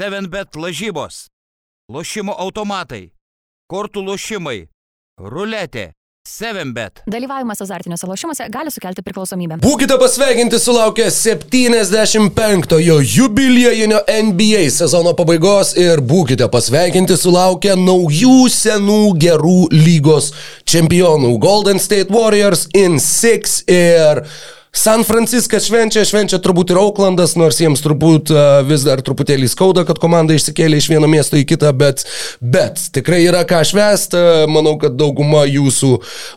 7bet lažybos, lošimo automatai, kortų lošimai, ruletė. 7bet. Dalyvavimas azartiniuose lošimuose gali sukelti priklausomybę. Būkite pasveikinti sulaukę 75-ojo jubiliejinio NBA sezono pabaigos ir būkite pasveikinti sulaukę naujų senų gerų lygos čempionų Golden State Warriors in 6 ir San Franciskas švenčia, švenčia turbūt ir Oaklandas, nors jiems turbūt uh, vis dar truputėlį skauda, kad komanda išsikėlė iš vieno miesto į kitą, bet, bet tikrai yra ką švęsti. Uh, manau, kad dauguma jūsų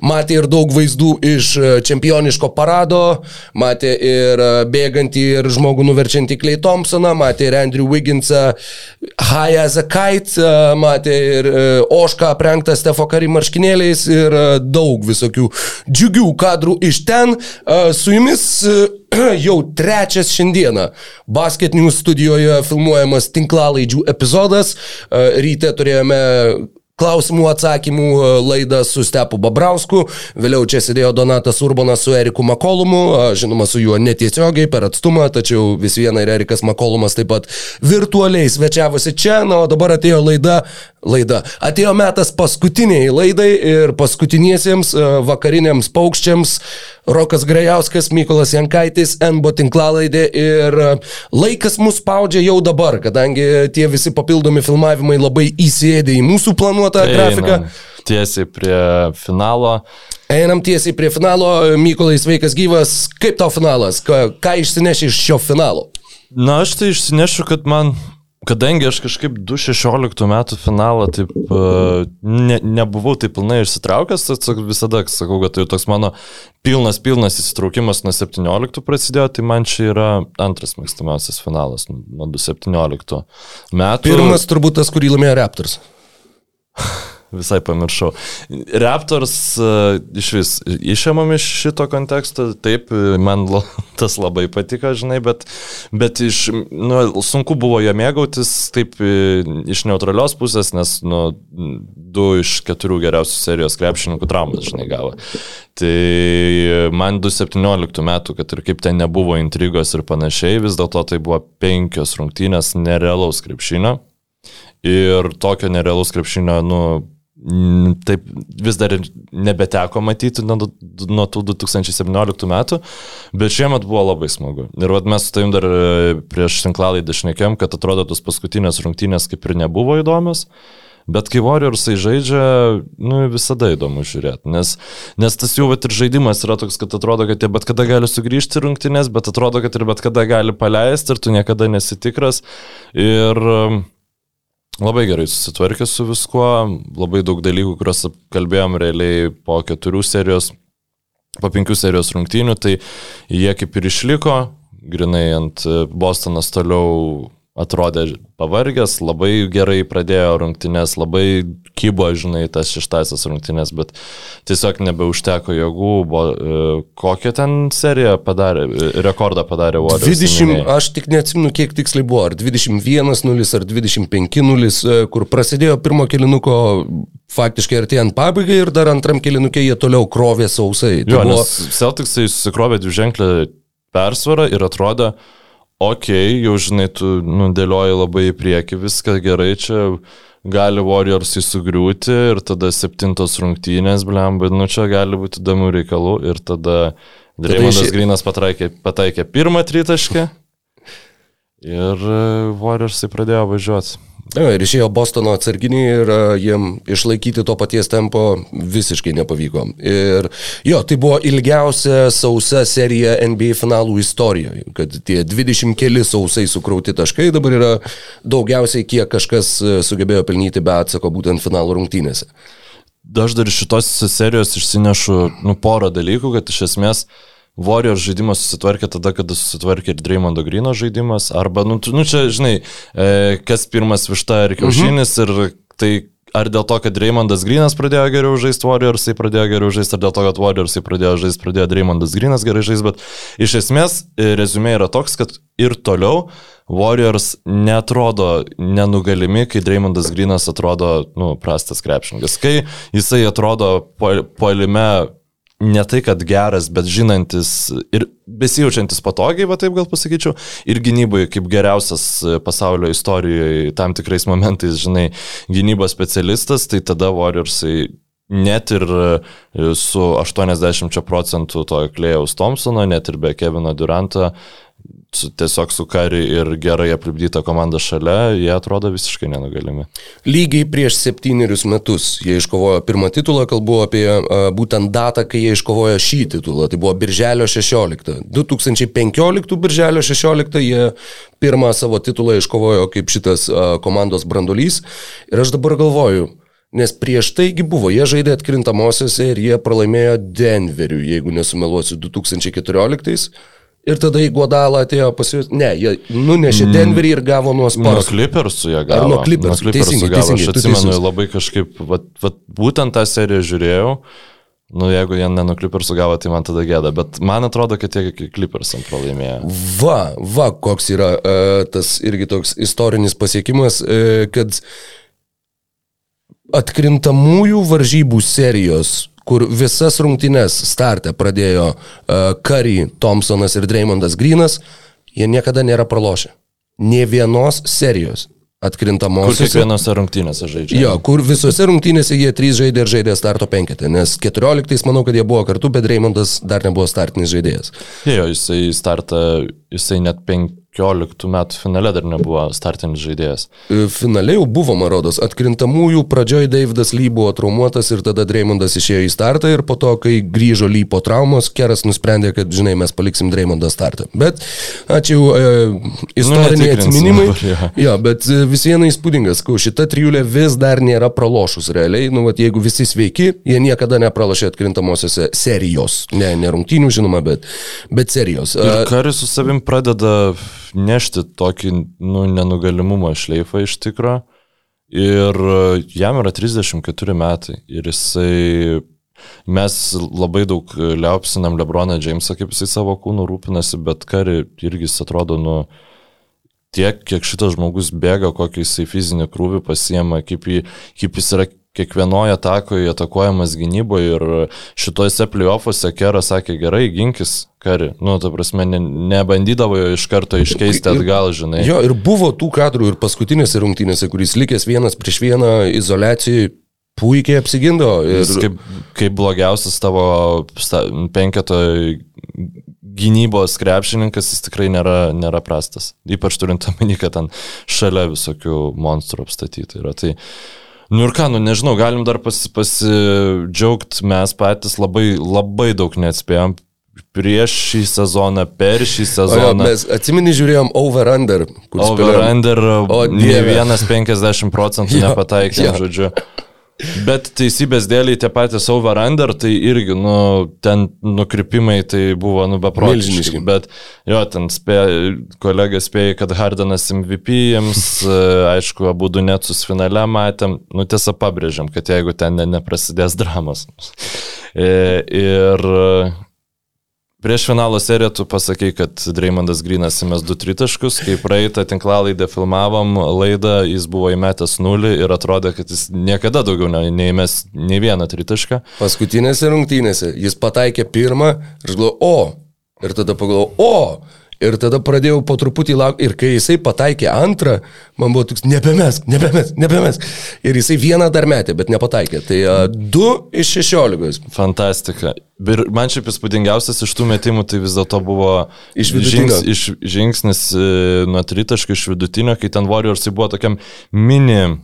matė ir daug vaizdų iš uh, čempioniško parado, matė ir bėgantį ir žmogų nuverčiantį Clay Thompsoną, matė ir Andrew Wigginsą High as a Kite, matė ir Ošką aprengtą Stefo Kari marškinėliais ir daug visokių džiugių kadrų iš ten. Su jumis jumis jau trečias šiandieną Basket News studijoje filmuojamas tinklalaidžių epizodas. Ryte turėjome klausimų atsakymų laidą su Stepu Babrausku, vėliau čia sėdėjo Donatas Urbanas su Eriku Makolumu, žinoma su juo netiesiogiai per atstumą, tačiau vis viena ir Erikas Makolumas taip pat virtualiai svečiavosi čia, na o dabar atėjo laida, laida, atėjo metas paskutiniai laidai ir paskutiniesiems vakariniams paukščiams Rokas Grajauskas, Mykolas Jankaitis, NBO tinklalaidė ir laikas mus spaudžia jau dabar, kadangi tie visi papildomi filmavimai labai įsėdė į mūsų planuotą Einam grafiką. Tiesiai prie finalo. Einam tiesiai prie finalo, Mykolai sveikas gyvas, kaip tau finalas, ką, ką išsineši iš šio finalo? Na, aš tai išsinešu, kad man, kadangi aš kažkaip 2016 metų finalą taip uh, ne, nebuvau taip pilnai išsitraukęs, tai visada sakau, kad tai toks mano pilnas, pilnas įsitraukimas nuo 17 prasidėjo, tai man čia yra antras mėgstamiausias finalas nuo 2017 metų. Pirmas turbūt tas, kurį laimėjo Raptors. Visai pamiršau. Raptors uh, iš vis išėmam iš šito konteksto, taip, man tas labai patiko, žinai, bet, bet iš, nu, sunku buvo jo mėgautis, taip, e, iš neutralios pusės, nes, nu, du iš keturių geriausių serijos krepšininkų traumas, žinai, gavo. Tai man 2017 metų, kad ir kaip ten nebuvo intrigos ir panašiai, vis dėlto tai buvo penkios rungtynės nerealaus krepšinio. Ir tokio nerealaus krepšinio, nu, taip vis dar ir nebeteko matyti nuo, nuo tų 2017 metų, bet šiemet buvo labai smagu. Ir vat mes su tavim dar e, prieš tinklalaidą šnekėm, kad atrodo tos paskutinės rungtynės kaip ir nebuvo įdomios. Bet kai Warriorsai žaidžia, nu visada įdomu žiūrėti, nes, nes tas jų vat, ir žaidimas yra toks, kad atrodo, kad jie bet kada gali sugrįžti rungtynės, bet atrodo, kad ir bet kada gali paleisti ir tu niekada nesitikras. Ir um, Labai gerai susitvarkė su viskuo, labai daug dalykų, kuriuos kalbėjom realiai po keturių serijos, po penkių serijos rungtynių, tai jie kaip ir išliko, grinai ant e, Bostonas toliau atrodė pavargęs, labai gerai pradėjo rungtynės, labai kybo, žinai, tas šeštasias rungtynės, bet tiesiog nebeužteko jėgų, buvo, e, kokią ten seriją padarė, e, rekordą padarė Warriors. 20, minėjai. aš tik neatsimenu, kiek tiksliai buvo, ar 21-0 ar 25-0, e, kur prasidėjo pirmo kilinuko faktiškai artėjant pabaigai ir dar antram kilinukė jie toliau krovė sausai. Tai Jo, buvo, nes Celticsai susikrovė dviženklę persvarą ir atrodė, okay, jau žinai, tu nudėlioji labai į priekį, viską gerai, čia gali Warriors įsugriūti ir tada septintos rungtynės, blemba, nu čia gali būti įdomių reikalų ir tada Dreimondas Grinas pataikė, pataikė pirmą tritaškę ir e, Warriorsai pradėjo važiuoti. jo, ir išėjo Bostono atsarginiai ir e, jiem išlaikyti to paties tempo visiškai nepavyko. Ir jo, tai buvo ilgiausia sausa serija NBA finalų istorijoje, kad tie 20 keli sausai sukrauti taškai dabar yra daugiausiai, kiek kažkas e, sugebėjo pelnyti be atsako būtent finalų rungtynėse. Aš dar iš šitos serijos išsinešu nu, porą dalykų, kad iš esmės Warriors žaidimas susitvarkė tada, kada susitvarkė ir Dreymondo Grino žaidimas, arba, nu, tu- nu čia, žinai, e, kas pirmas višta ir kiaušinis, -huh. ir tai ar dėl to, kad Dreymondas Grinas pradėjo geriau žaisti, Warriorsai pradėjo geriau žaisti, ar dėl to, kad Warriorsai pradėjo žaisti, pradėjo Dreymondas Grinas gerai žaisti, bet iš esmės e, rezumė yra toks, kad ir toliau Warriors netrodo nenugalimi, kai Dreymondas Grinas atrodo, nu, prastas krepšininkas. Kai jisai atrodo po- puolime ne tai, kad geras, bet žinantis ir besijaučiantis patogiai, va taip gal pasakyčiau, ir gynybai kaip geriausias pasaulio istorijoje tam tikrais momentais, žinai, gynybos specialistas, tai tada Warriorsai net ir su 80 procentų to Klėjaus Thompsono, net ir be Kevino Duranto, tiesiog su kari ir gerai aplipdyta komanda šalia, jie atrodo visiškai nenugalimi. Lygiai prieš septynerius metus jie iškovojo pirmą titulą, kalbu apie būtent datą, kai jie iškovojo šį titulą, tai buvo Birželio 16. 2015 Birželio 16 jie pirmą savo titulą iškovojo kaip šitas komandos brandolys ir aš dabar galvoju, Nes prieš taigi buvo, jie žaidė atkrintamosiose ir jie pralaimėjo Denveriui, jeigu nesumeluosiu, 2014. Ir tada į Guadalą atėjo pas jūs. Ne, jie nunešė Denverį ir gavo nuo Nuo Spurs. Clippersų jie Ar gavo. nuo Clippersų? Nuo Teisingai, gavo. teisingai, Aš atsimenu teisus. labai kažkaip, vat, vat, būtent tą seriją žiūrėjau. Nu, jeigu jie ne nuo Clippersų gavo, tai man tada gėda. Bet man atrodo, kad jie Clippersam pralaimėjo. Va, va, koks yra uh, tas irgi toks istorinis pasiekimas, uh, kad atkrintamųjų varžybų serijos, kur visas rungtynes startę pradėjo uh, Curry, Thompsonas ir Dreymondas Grinas, jie niekada nėra pralošę. Ne vienos serijos Kur atkrintamosios. kiekvienose rungtynėse žaidžia. Jo, kur visose rungtynėse jie trys žaidė ir žaidė starto penketą, nes 14 manau, kad jie buvo kartu, bet Dreymondas dar nebuvo startinis žaidėjas. Jo, jisai startą, jisai net 15 metų finale dar nebuvo startinis žaidėjas. E, Finale jau buvo, man rodos, atkrintamųjų pradžioj Davidas Ly buvo traumuotas ir tada Dreymondas išėjo į startą ir po to, kai grįžo Ly po traumos, Keras nusprendė, kad, žinai, mes paliksim Dreymondą startą. Bet, ačiū, e, istoriniai netikrinsim atsiminimai. dabar, jo. Jo, bet e, vis viena įspūdingas, kau šita trijulė vis dar nėra pralošus realiai. Nu, vat, jeigu visi sveiki, jie niekada nepralošė atkrintamosiose serijos. Ne, ne rungtynių, žinoma, bet, bet serijos. E, Ir Karis su savim pradeda nešti tokį nu, nenugalimumo šleifą iš tikro. Ir jam yra 34 metai. Ir jisai... Mes labai daug liaupsinam Lebroną Jamesą, kaip jisai savo kūnų rūpinasi, bet Kari irgi jis atrodo, nu, tiek, kiek šitas žmogus bėga, kokį jisai fizinį krūvį pasiema, kaip, jį, kaip jis yra kiekvienoje atakoje atakuojamas gynyboje ir šituose playoffuose Keras sakė, gerai, ginkis, kari. Nu, ta prasme, ne, nebandydavo jo iš karto iškeisti atgal, žinai. Jo, ir buvo tų kadrų ir paskutinėse rungtynėse, kuris likęs vienas prieš vieną izolacijai puikiai apsigindo. Ir... Jis kaip, kaip blogiausias tavo penketo gynybos krepšininkas, jis tikrai nėra, nėra prastas. Ypač turint omeny, kad ten šalia visokių monstrų apstatyti yra. Tai, nu ir ką, nu nežinau, galim dar pasi, pasidžiaugti, mes patys labai, labai daug neatspėjom prieš šį sezoną, per šį O sezoną. mes atsimeni žiūrėjom over-under. kur spėliojom. Over-under O, ne vienas 50 procentų nepataikė, žodžiu. Bet teisybės dėliai tie patys over-under, tai irgi, nu, ten nukrypimai tai buvo, nu, beprotiški. Bet jo, ten spė, kolega spėjo, kad Hardanas MVP jiems, e, aišku, abu du netsus finale matėm, nu, tiesą pabrėžiam, kad jeigu ten ne, neprasidės dramos. E, Ir Prieš finalo seriją tu pasakei, kad Dreymondas Grinas įmės du tritaškus, kai praeitą tinklalaidę filmavom laidą, jis buvo įmetęs nulį ir atrodė, kad jis niekada daugiau ne- neįmės nei vieną tritašką. Paskutinėse rungtynėse jis pataikė pirmą ir aš galvoju, o. Ir tada pagalvojau, o. Ir tada pradėjau po truputį laukti. Ir kai jisai pataikė antrą, man buvo toks, nebemesk, nebemesk, nebemesk. Ir jisai vieną dar metė, bet nepataikė. Tai a, du iš šešiolikos. Fantastika. Ir man šiaip įspūdingiausias iš tų metimų tai vis dėlto buvo Iš žings, iš, žingsnis e, nuo tritaškų iš vidutinio, kai ten Warriors buvo tokiam mini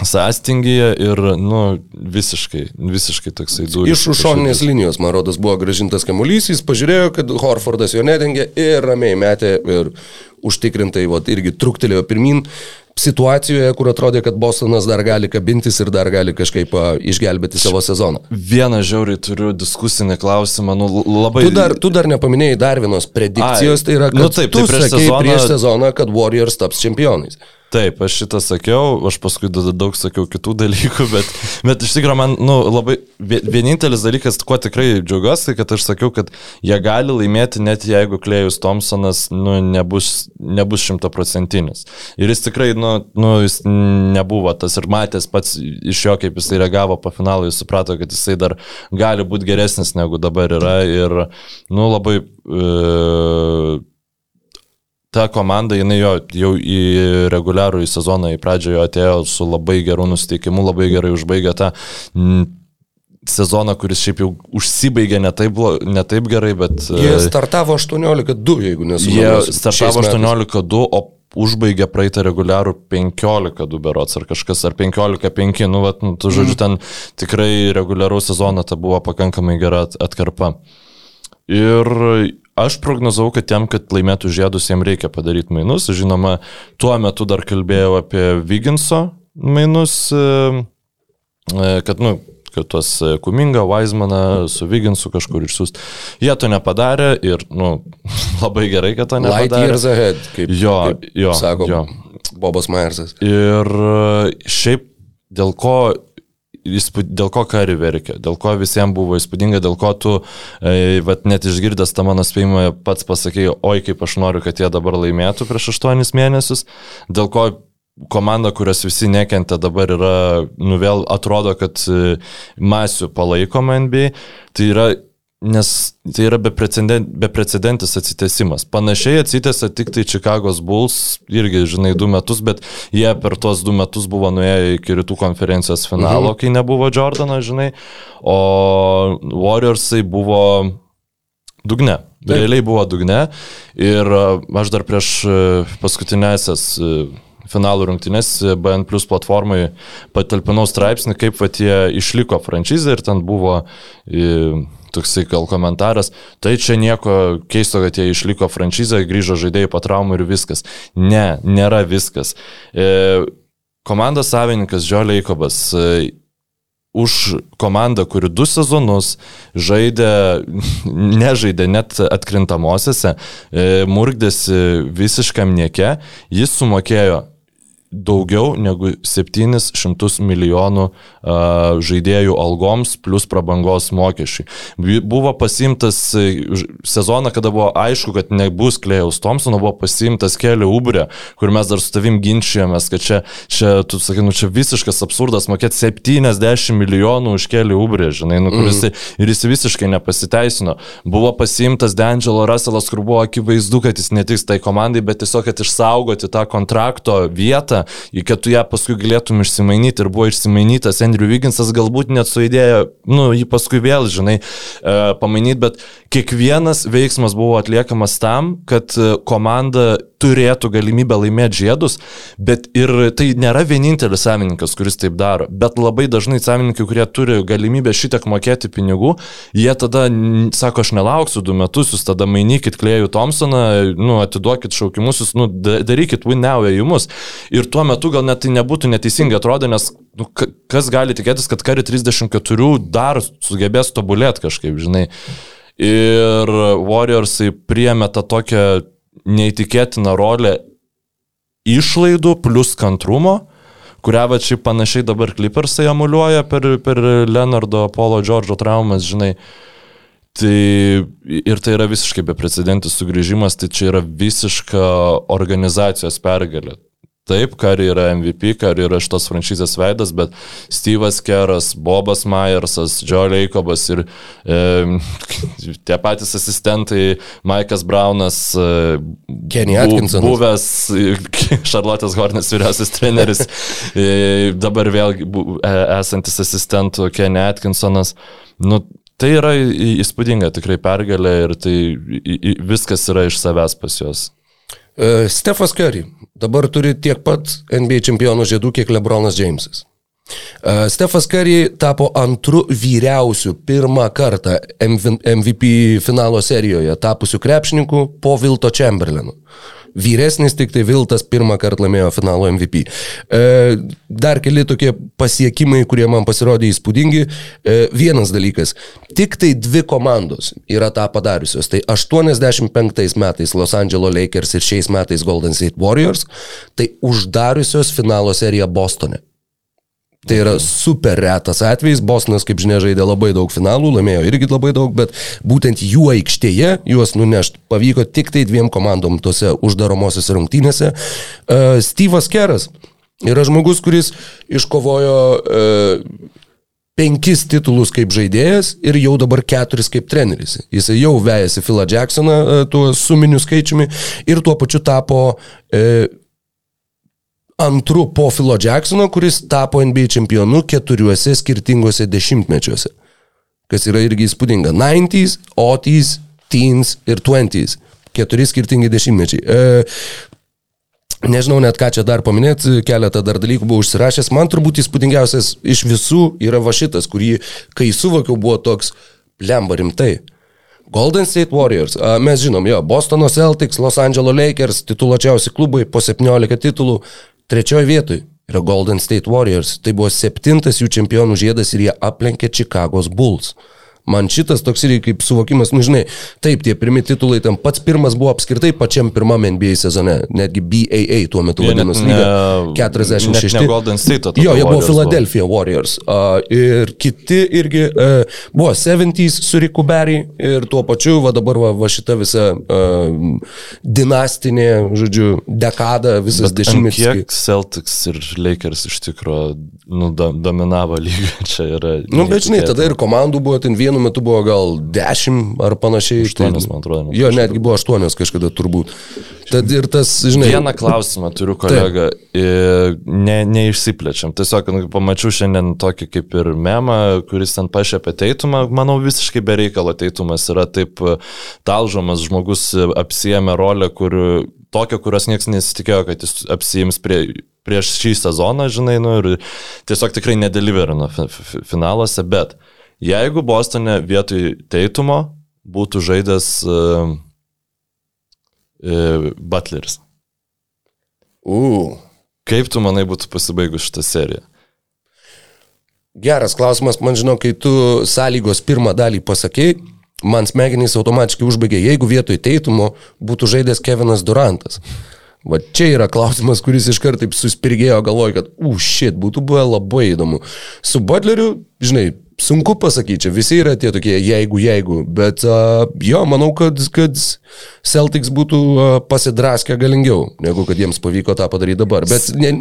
sąstingyje ir, nu, visiškai, visiškai toksai durys. Iš už šoninės linijos, man rodos, buvo gražintas kamuolys, jis pažiūrėjo, kad Horfordas jo nedengė ir ramiai metė ir užtikrintai, vat, irgi truktelėjo pirmin situacijoje, kur atrodė, kad Bostonas dar gali kabintis ir dar gali kažkaip išgelbėti savo sezoną. Vieną žiauriai turiu diskusinį klausimą, nu, labai... Tu dar, tu dar nepaminėjai dar vienos predikcijos, Ai, tai yra, kad nu taip, tu tai prieš sakei sezoną- prieš sezoną, kad Warriors taps čempionais. Taip, aš šitą sakiau, aš paskui daug sakiau kitų dalykų, bet, bet iš tikrųjų man nu, labai vienintelis dalykas, kuo tikrai džiaugiuosi, kad aš sakiau, kad jie gali laimėti net jeigu Klejus Thompsonas nu, nebus šimtaprocentinis. Ir jis tikrai, nu, nu, jis nebuvo tas ir matęs pats iš jo, kaip jisai reagavo po finalo, jis suprato, kad jisai dar gali būti geresnis negu dabar yra ir, nu, labai... E, ta komanda, jinai jo, jau į reguliarų į sezoną į pradžią jo atėjo su labai geru nusteikimu, labai gerai užbaigė tą sezoną, kuris šiaip jau užsibaigė ne taip, ne taip gerai, bet... Jie startavo 18-2, jeigu nesu. Jie startavo 18-2, o užbaigė praeitą reguliarų 15-2 berots ar kažkas, ar 15-5, nu, vat, nu, tu žodžiu, ten tikrai reguliarų sezoną ta buvo pakankamai gera atkarpa. Ir Aš prognozavau, kad jam, kad laimėtų žiedus, jam reikia padaryti mainus. Žinoma, tuo metu dar kalbėjau apie Viginso mainus, e, e, kad, nu, kad tuos Kumingą, Weizmaną su Viginsu kažkur išsiųst. Jie to nepadarė ir, nu, labai gerai, kad to nepadarė. Light years ahead, kaip, jo, kaip jo, sako jo. Bobas Myersas. Ir e, šiaip dėl ko įspūd, dėl ko Kari verkė, dėl ko visiems buvo įspūdinga, dėl ko tu, e, vat, net išgirdęs tą mano spėjimą, pats pasakėjai, oi kaip aš noriu, kad jie dabar laimėtų prieš aštuonis mėnesius, dėl ko komanda, kurios visi nekentė dabar yra, nu vėl atrodo, kad e, masių palaikoma NBA, tai yra nes tai yra beprecedentis atsitesimas. Panašiai atsitęsia tik tai Chicago's Bulls, irgi, žinai, du metus, bet jie per tuos du metus buvo nuėję iki rytų konferencijos finalo, mhm. kai nebuvo Jordano, žinai, o Warriorsai buvo dugne. Taip. Realiai buvo dugne ir aš dar prieš paskutinėsias finalų rungtynės BN Plus platformai patalpinau straipsnį, kaip vat jie išliko franšizė ir ten buvo toksai gal komentaras, tai čia nieko keisto, kad jie išliko franšizę, grįžo žaidėjai po traumų ir viskas. Ne, nėra viskas. E, komandos savininkas Žiolė Eikobas e, už komandą, kuri du sezonus žaidė, nežaidė net atkrintamosiose, e, murgdėsi visiškam nieke, jis sumokėjo daugiau negu 700 milijonų uh, žaidėjų algoms plus prabangos mokesčiai. Buvo pasimtas sezoną, kada buvo aišku, kad nebus Klėjaus Thompsono, buvo pasimtas kelių Uberė, kur mes dar su tavim ginčijomės, kad čia, čia tu sakai, nu čia visiškas absurdas mokėti 70 milijonų už kelių Uberė, žinai, nu, kuris mm. ir jis visiškai nepasiteisino. Buvo pasimtas D'Angelo Russellas, kur buvo akivaizdu, kad jis netiks tai komandai, bet tiesiog, kad išsaugoti tą kontrakto vietą, kad tu ją paskui galėtum išsimainyti ir buvo išsimainytas Andrew Wigginsas, galbūt net su idėja, nu, jį paskui vėl, žinai, e, pamainyti, bet kiekvienas veiksmas buvo atliekamas tam, kad e, komanda turėtų galimybę laimėti žiedus, bet ir tai nėra vienintelis savininkas, kuris taip daro, bet labai dažnai savininkai, kurie turi galimybę šitiek mokėti pinigų, jie tada sako, aš nelauksiu du metus, jūs tada mainykit Klėjų Thompsoną, nu, atiduokit šaukimus, jūs, nu, darykit win now ėjimus. Ir tuo metu gal net tai nebūtų neteisingai atrodo, nes nu, kas gali tikėtis, kad kari 34 dar sugebės tobulėti kažkaip, žinai. Ir Warriorsai priemė tą tokią neįtikėtiną rolę išlaidų plus kantrumo, kurią va čia panašiai dabar Clippersai emuliuoja per, per Leonardo, Polo, Džordžo traumas, žinai. Tai ir tai yra visiškai beprecedentis sugrįžimas, tai čia yra visiška organizacijos pergalė. Taip, Kari yra MVP, Kari yra šitos franšizės veidas, bet Steve'as Keras, Bobas Myersas, Joe Leikobas ir e, tie patys asistentai, Maikas Braunas, e, Kenny Atkinsonas. Bu, buvęs Šarlotės Hornės vyriausias treneris, e, dabar vėl bu, e, esantis asistentų Kenny Atkinsonas. Nu, Tai yra įspūdinga tikrai pergalė ir tai viskas yra iš savęs pas juos. Uh, Stefas Curry dabar turi tiek pat NBA čempionų žiedų, kiek Lebronas Jamesas. Uh, Stefas Curry tapo antru vyriausiu pirmą kartą MVP finalo serijoje tapusiu krepšininku po Vilto Chamberlainu. Vyresnis, tik tai Viltas pirmą kartą laimėjo finalo MVP. E, dar keli tokie pasiekimai, kurie man pasirodė įspūdingi. E, vienas dalykas, tik tai dvi komandos yra tą padariusios. Tai 85 metais Los Angeles Lakers ir šiais metais Golden State Warriors, tai uždariusios finalo seriją Bostone. Tai yra super retas atvejis. Bostonas, kaip žinia, žaidė labai daug finalų, laimėjo irgi labai daug, bet būtent jų aikštėje juos nunešti pavyko tik tai dviem komandom tose uždaromosiose rungtynėse. Uh, Steve'as Keras yra žmogus, kuris iškovojo uh, penkis titulus kaip žaidėjas ir jau dabar keturis kaip treneris. Jis jau vejasi Philą Jacksoną uh, tuo suminiu skaičiumi ir tuo pačiu tapo uh, antru po Philo Jacksono, kuris tapo NBA čempionu keturiuose skirtingose dešimtmečiuose. Kas yra irgi įspūdinga. 90s, 80s, teens ir 20s. Keturi skirtingi dešimtmečiai. E, nežinau net ką čia dar paminėti, keletą dar dalykų buvau užsirašęs. Man turbūt įspūdingiausias iš visų yra va šitas, kurį, kai suvokiau, buvo toks lemba rimtai. Golden State Warriors, mes žinom, jo, Bostono Celtics, Los Angeles Lakers, tituluočiausi klubai po 17 titulų, Trečioje vietoje yra Golden State Warriors. Tai buvo septintas jų čempionų žiedas ir jie aplenkė Čikagos Bulls. Man šitas toks irgi kaip suvokimas, nu žinai, taip, tie pirmi titulai, ten pats pirmas buvo apskritai pačiam pirmam NBA sezone, netgi BAA tuo metu vadinosi lyga 46. Ne Golden State, jo, jie buvo Philadelphia Warriors. Uh, ir kiti irgi uh, buvo 70s su Riku Berry ir tuo pačiu, va dabar va, va šita visa uh, dinastinė, žodžiu, dekada, visas dešimtmetis. Kiek Celtics ir Lakers iš tikrųjų nu, dominavo lygą čia yra. Nu, bet žinai, tada ir komandų buvo ten vienu metu buvo gal 10 ar panašiai. 8, tai, man atrodo. Jo, netgi buvo 8 kažkada turbūt. Tad ir tas, žinai. Vieną klausimą turiu, kolega. Ne, neišsiplečiam. Tiesiog nu, pamačiau šiandien tokį kaip ir memą, kuris ten pašėpė teitumą. Manau, visiškai bereikalo teitumas yra taip talžomas, žmogus apsijėmė rolę, kur tokią, kurios niekas nesitikėjo, kad jis apsijims prie, prieš šį sezoną, žinai, nu, ir tiesiog tikrai nedeliverino finaluose, bet Jeigu Bostone vietoj Teitumo būtų žaidęs uh, uh, Butleris. Uh. Kaip tu manai būtų pasibaigus šitą seriją? Geras klausimas, man žinau, kai tu sąlygos pirmą dalį pasakėjai, man smegenys automatiškai užbaigė, jeigu vietoj teitumo būtų žaidęs Kevinas Durantas. Va čia yra klausimas, kuris iš karto taip suspirgėjo galvoj, kad, u, šit, būtų buvę labai įdomu. Su Butleriu, žinai, Sunku pasakyti, čia visi yra tie tokie jeigu, jeigu, bet uh, jo, manau, kad, kad Celtics būtų uh, pasidraskę galingiau, negu kad jiems pavyko tą padaryti dabar. Bet ne,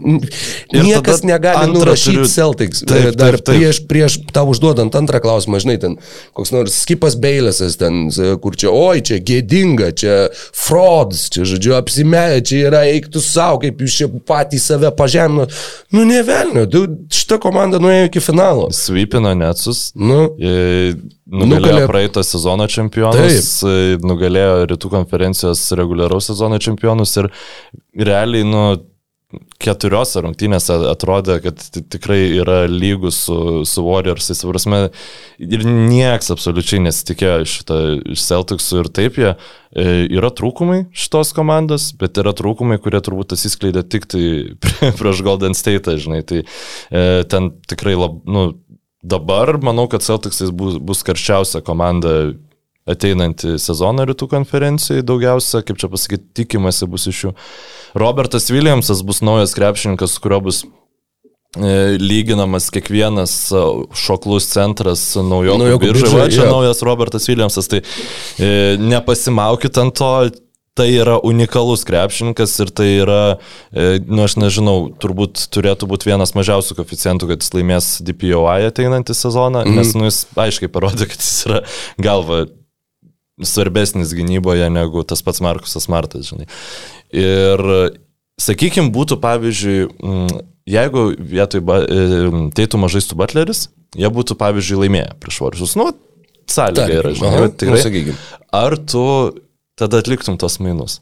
niekas negali nurašyti turiu... Celtics. Taip, Dar taip, taip. prieš, prieš tau užduodant antrą klausimą, žinai, ten koks nors Skipas Beilesas, ten, kur čia, oi, čia gėdinga, čia frauds, čia, žodžiu, apsimetė, čia yra eiktų savo, kaip jūs čia patys save pažemino. Nu, ne velnio, šita komanda nuėjo iki finalo. Svypino net Netsus. Nu, nugalėjo nugalė... praeito sezono čempionus, Taip. nugalėjo rytų konferencijos reguliaraus sezono čempionus ir realiai, nu, keturiose rungtynėse atrodė, kad tikrai yra lygus su, su Warriorsais. Prasme, ir nieks absoliučiai nesitikėjo šitą iš Celticsų ir taip jie e, yra trūkumai šitos komandos, bet yra trūkumai, kurie turbūt atsiskleidė tik tai prieš Golden State, žinai. Tai e, ten tikrai lab, nu, dabar manau, kad Celticsais bus, bus karščiausia komanda ateinantį sezoną rytų konferencijai daugiausia, kaip čia pasakyti, tikimasi bus iš jų. Robertas Williamsas bus naujas krepšininkas, su kuriuo bus e, lyginamas kiekvienas e, šoklus centras naujokų biržoje. Čia ja. naujas Robertas Williamsas, tai e, nepasimaukit ant to, tai yra unikalus krepšininkas ir tai yra, e, nu aš nežinau, turbūt turėtų būti vienas mažiausių koficijantų, kad jis laimės DPOI ateinantį sezoną, mm. nes nu, jis aiškiai parodė, kad jis yra galva svarbesnis gynyboje negu tas pats Markusas Martas, žinai. Ir sakykime, būtų pavyzdžiui, jeigu vietoj Teitumo žaistų Butleris, jie būtų pavyzdžiui laimėję prieš Varsus. Nu, sąlyga yra, žinai, tikrai. Nu, Ar tu tada atliktum tos mainus.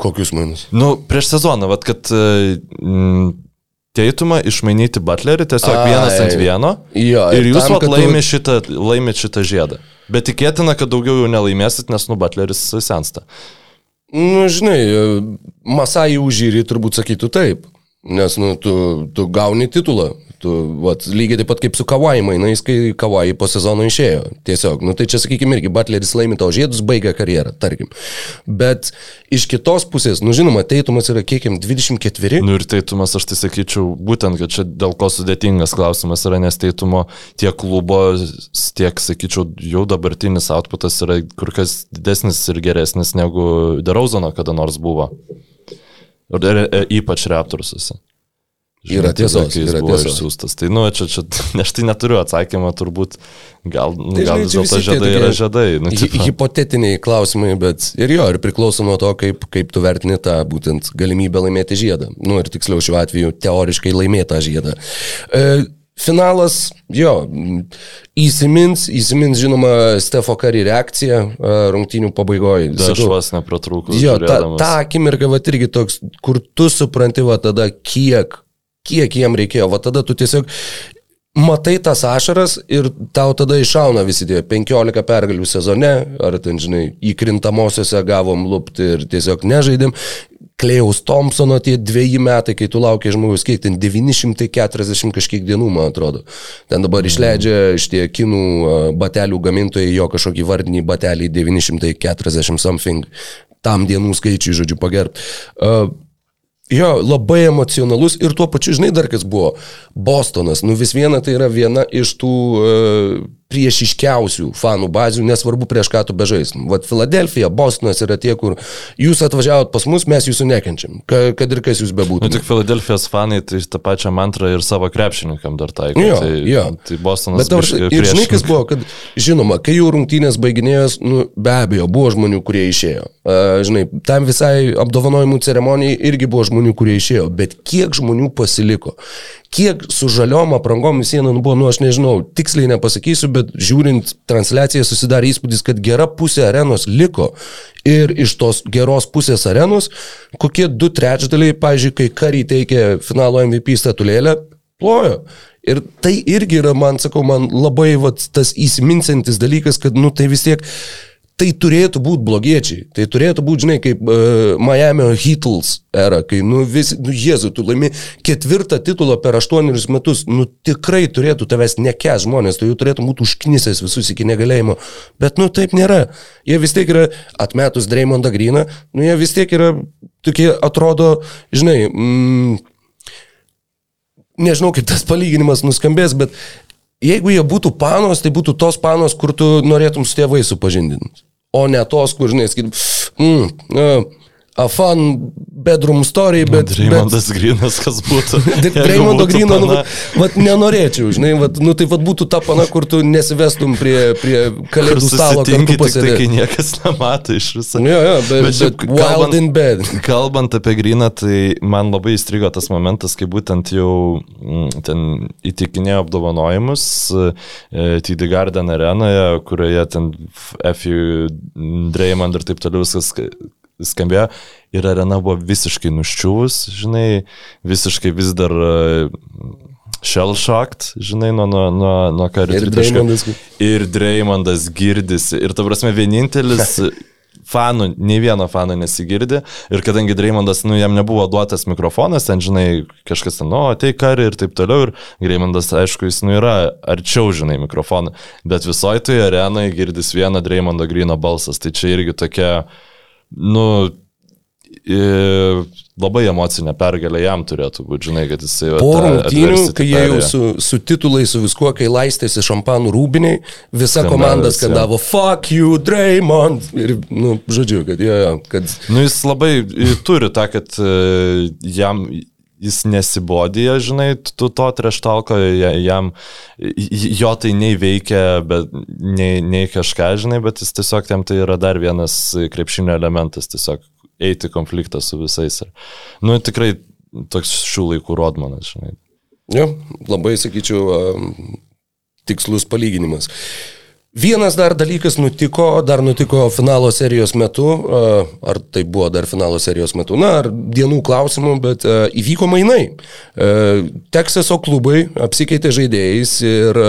Kokius mainus? Nu, prieš sezoną, vad, kad mm, teitumą išmainyti Butlerį tiesiog Ai, vienas ant vieno. Jo, ir, ir jūs tam, vat, laimė, tu... šitą, laimė šitą žiedą. Bet tikėtina, kad daugiau jau nelaimėsit, nes nu Butleris sensta. Nu, žinai, Masai užžyrį turbūt sakytų taip. Nes, nu, tu, tu gauni titulą. Tu, vat, lygiai taip pat kaip su Kawai mainais, kai Kawai po sezono išėjo. Tiesiog, nu tai čia sakykime irgi, Butleris laimi tau žiedus, baigia karjerą, tarkim. Bet iš kitos pusės, nu žinoma, Teitumas yra kiekim 24. Nu ir Teitumas, aš tai sakyčiau, būtent, kad čia dėl ko sudėtingas klausimas yra, nes Teitumo tiek klubo, tiek, sakyčiau, jau dabartinis outputas yra kur kas didesnis ir geresnis negu Derauzono kada nors buvo. Ir, ir, ir ypač Raptorsuose. Yra tiesos, yra tiesos. išsiųstas. Tai, nu, čia, čia, aš tai neturiu atsakymą, turbūt, gal, nu, Tai, gal vis dėlto žiedai yra žiedai. Nu, hi- Hipotetiniai klausimai, bet ir jo, ir priklauso nuo to, kaip, kaip tu vertini tą būtent galimybę laimėti žiedą. Nu ir tiksliau šiuo atveju teoriškai laimėtą žiedą. E, finalas, jo, įsimins, įsimins žinoma Stefo Kari reakcija e, rungtynių pabaigoje. Da, aš vas nepratrūkus. Jo, ta, žiūrėdamas. ta akimirka, va irgi toks, kur tu supranti, va tada kiek, kiek jiem reikėjo, va tada tu tiesiog matai tas ašaras ir tau tada iššauna visi tie 15 pergalių sezone, ar ten, žinai, įkrintamosiose gavom lupti ir tiesiog nežaidėm. Klėjaus Thompsono tie dviejį metai, kai tu laukia žmogus, kiek ten 940 kažkiek dienų, man atrodo. Ten dabar išleidžia šitie kinų a, batelių gamintojai jo kažkokį vardinį batelį 940 something tam dienų skaičiui, žodžiu, pagerb. Uh, Jo, labai emocionalus ir tuo pačiu, žinai, dar kas buvo. Bostonas, nu vis viena tai yra viena iš tų e, priešiškiausių fanų bazių, nesvarbu prieš ką tu bežaistum. Vat Filadelfija, Bostonas yra tie, kur jūs atvažiavot pas mus, mes jūsų nekenčiam, ka, kad ir kas jūs Nu, bebūtų. tik Filadelfijos fanai tai tą pačią mantrą ir savo krepšininkam dar taiko. Jo, tai, jo. tai Bostonas Bet biškį ir žinai, kas buvo, kad, žinoma, kai jau rungtynės baiginėjos, nu, be abejo, buvo žmonių, kurie išėjo. Uh, žinai, tam visai apdovanojimų ceremonijai irgi buvo žmonių, kurie išėjo, bet kiek žmonių pasiliko? Kiek su žaliom aprangom vis viena, nu, buvo, nu, aš nežinau, tiksliai nepasakysiu, bet žiūrint transliaciją susidarė įspūdis, kad gera pusė arenos liko. Ir iš tos geros pusės arenos, kokie du trečdaliai, pažiūrėjau, kai kariai teikė finalo MVP statulėlę, plojo. Ir tai irgi yra, man sakau, man labai vat, tas įsiminsantis dalykas, kad, nu, tai vis tiek, tai turėtų būti blogiečiai. Tai turėtų būti, žinai, kaip uh, Miami Heatles era, kai, nu, vis, nu, Jėzu, tu laimi ketvirtą titulą per aštuonerius metus, nu, tikrai turėtų tavęs nekes žmonės, tu jau turėtų būti užknisęs visus iki negalėjimo. Bet, nu, taip nėra. Jie vis tiek yra atmetus Dreymondą Gryną, nu, jie vis tiek yra tokie, atrodo, žinai, mm, nežinau, kaip tas palyginimas nuskambės, bet jeigu jie būtų panos, tai būtų tos panos, kur tu norėtum su tėvai supažindinti. O ne tos, kur, žinai, sakytum, mm, uh, a fun bedroom story, bet... bet Reimondas Grinas, kas būtų. būtų Grino, nu, pana. vat nenorėčiau, žinai, vat, nu, tai vat būtų ta pana, kur tu nesivestum prie, prie kalėdų stalo susitinki kartu tik tai, niekas nemato iš viso. Jo, jo, bet, Bet bet wild kalbant- in bed. Kalbant apie Griną, tai man labai įstrigo tas momentas, kai būtent jau mm, ten įtikinėjo apdovanojimus e, TD Garden arenoje, kurioje ten FU, Draymond ir taip toliau viskas sk- skambėjo. Ir arena buvo visiškai nuščiūvus, žinai, visiškai vis dar shell shocked, žinai, nuo, nuo, nuo, nuo karių Ir. Dreymondas- Ir Dreymondas girdisi. Ir ta prasme, vienintelis fanų, nei vieno fano nesigirdi. Ir kadangi Dreymondas, nu, jam nebuvo duotas mikrofonas, ten, žinai, kažkas ten, o, tai kari ir taip toliau. Ir Dreymondas, aišku, jis, nu, yra arčiau, žinai, mikrofoną. Bet visoje toje arenoje girdis vieno Dreymondo Grino balsas. Tai čia irgi tokia, nu, labai emocinė pergalė jam turėtų būti, žinai, kad jisai... Po rungtynių, kai jie jau su, su titulai, su viskuo, kai laistėsi šampanų rūbiniai, visa Skandavęs, komanda skandavo fuck you, Draymond. Ir, nu, žodžiu, kad, jo, kad Nu, jis labai turi tą, kad e, jam jis nesibodija, žinai, tu to treštalko, jam, jo tai nei veikia, bet nei, nei kažką, žinai, bet jis tiesiog jam tai yra dar vienas krepšinio elementas, tiesiog eiti konfliktą su visais. Nu, tikrai toks šių laikų rodmanas, žinai. Jo, labai sakyčiau, tikslus palyginimas. Vienas dar dalykas nutiko, dar nutiko finalo serijos metu, a, ar tai buvo dar finalo serijos metu, na, ar dienų klausimų, bet a, įvyko mainai. A, Teksaso klubai apsikeitė žaidėjais ir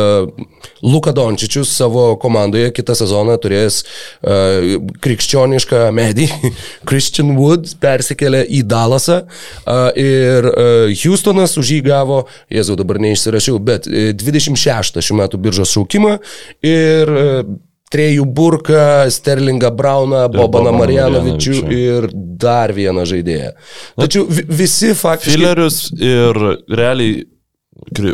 Luka Dončičius savo komandoje kitą sezoną turės krikščionišką medį, Christian Wood persikėlė į Dallasą a, ir Houstonas už jį gavo, jezu dabar neišsirašiau, bet e, 26 šių metų biržos šaukimą ir e, Trejų Burką, Sterlingą Brauną, Bobaną Marjanovičių ir dar vieną žaidėją. Tačiau vi- visi faktiškai... Filerius ir realiai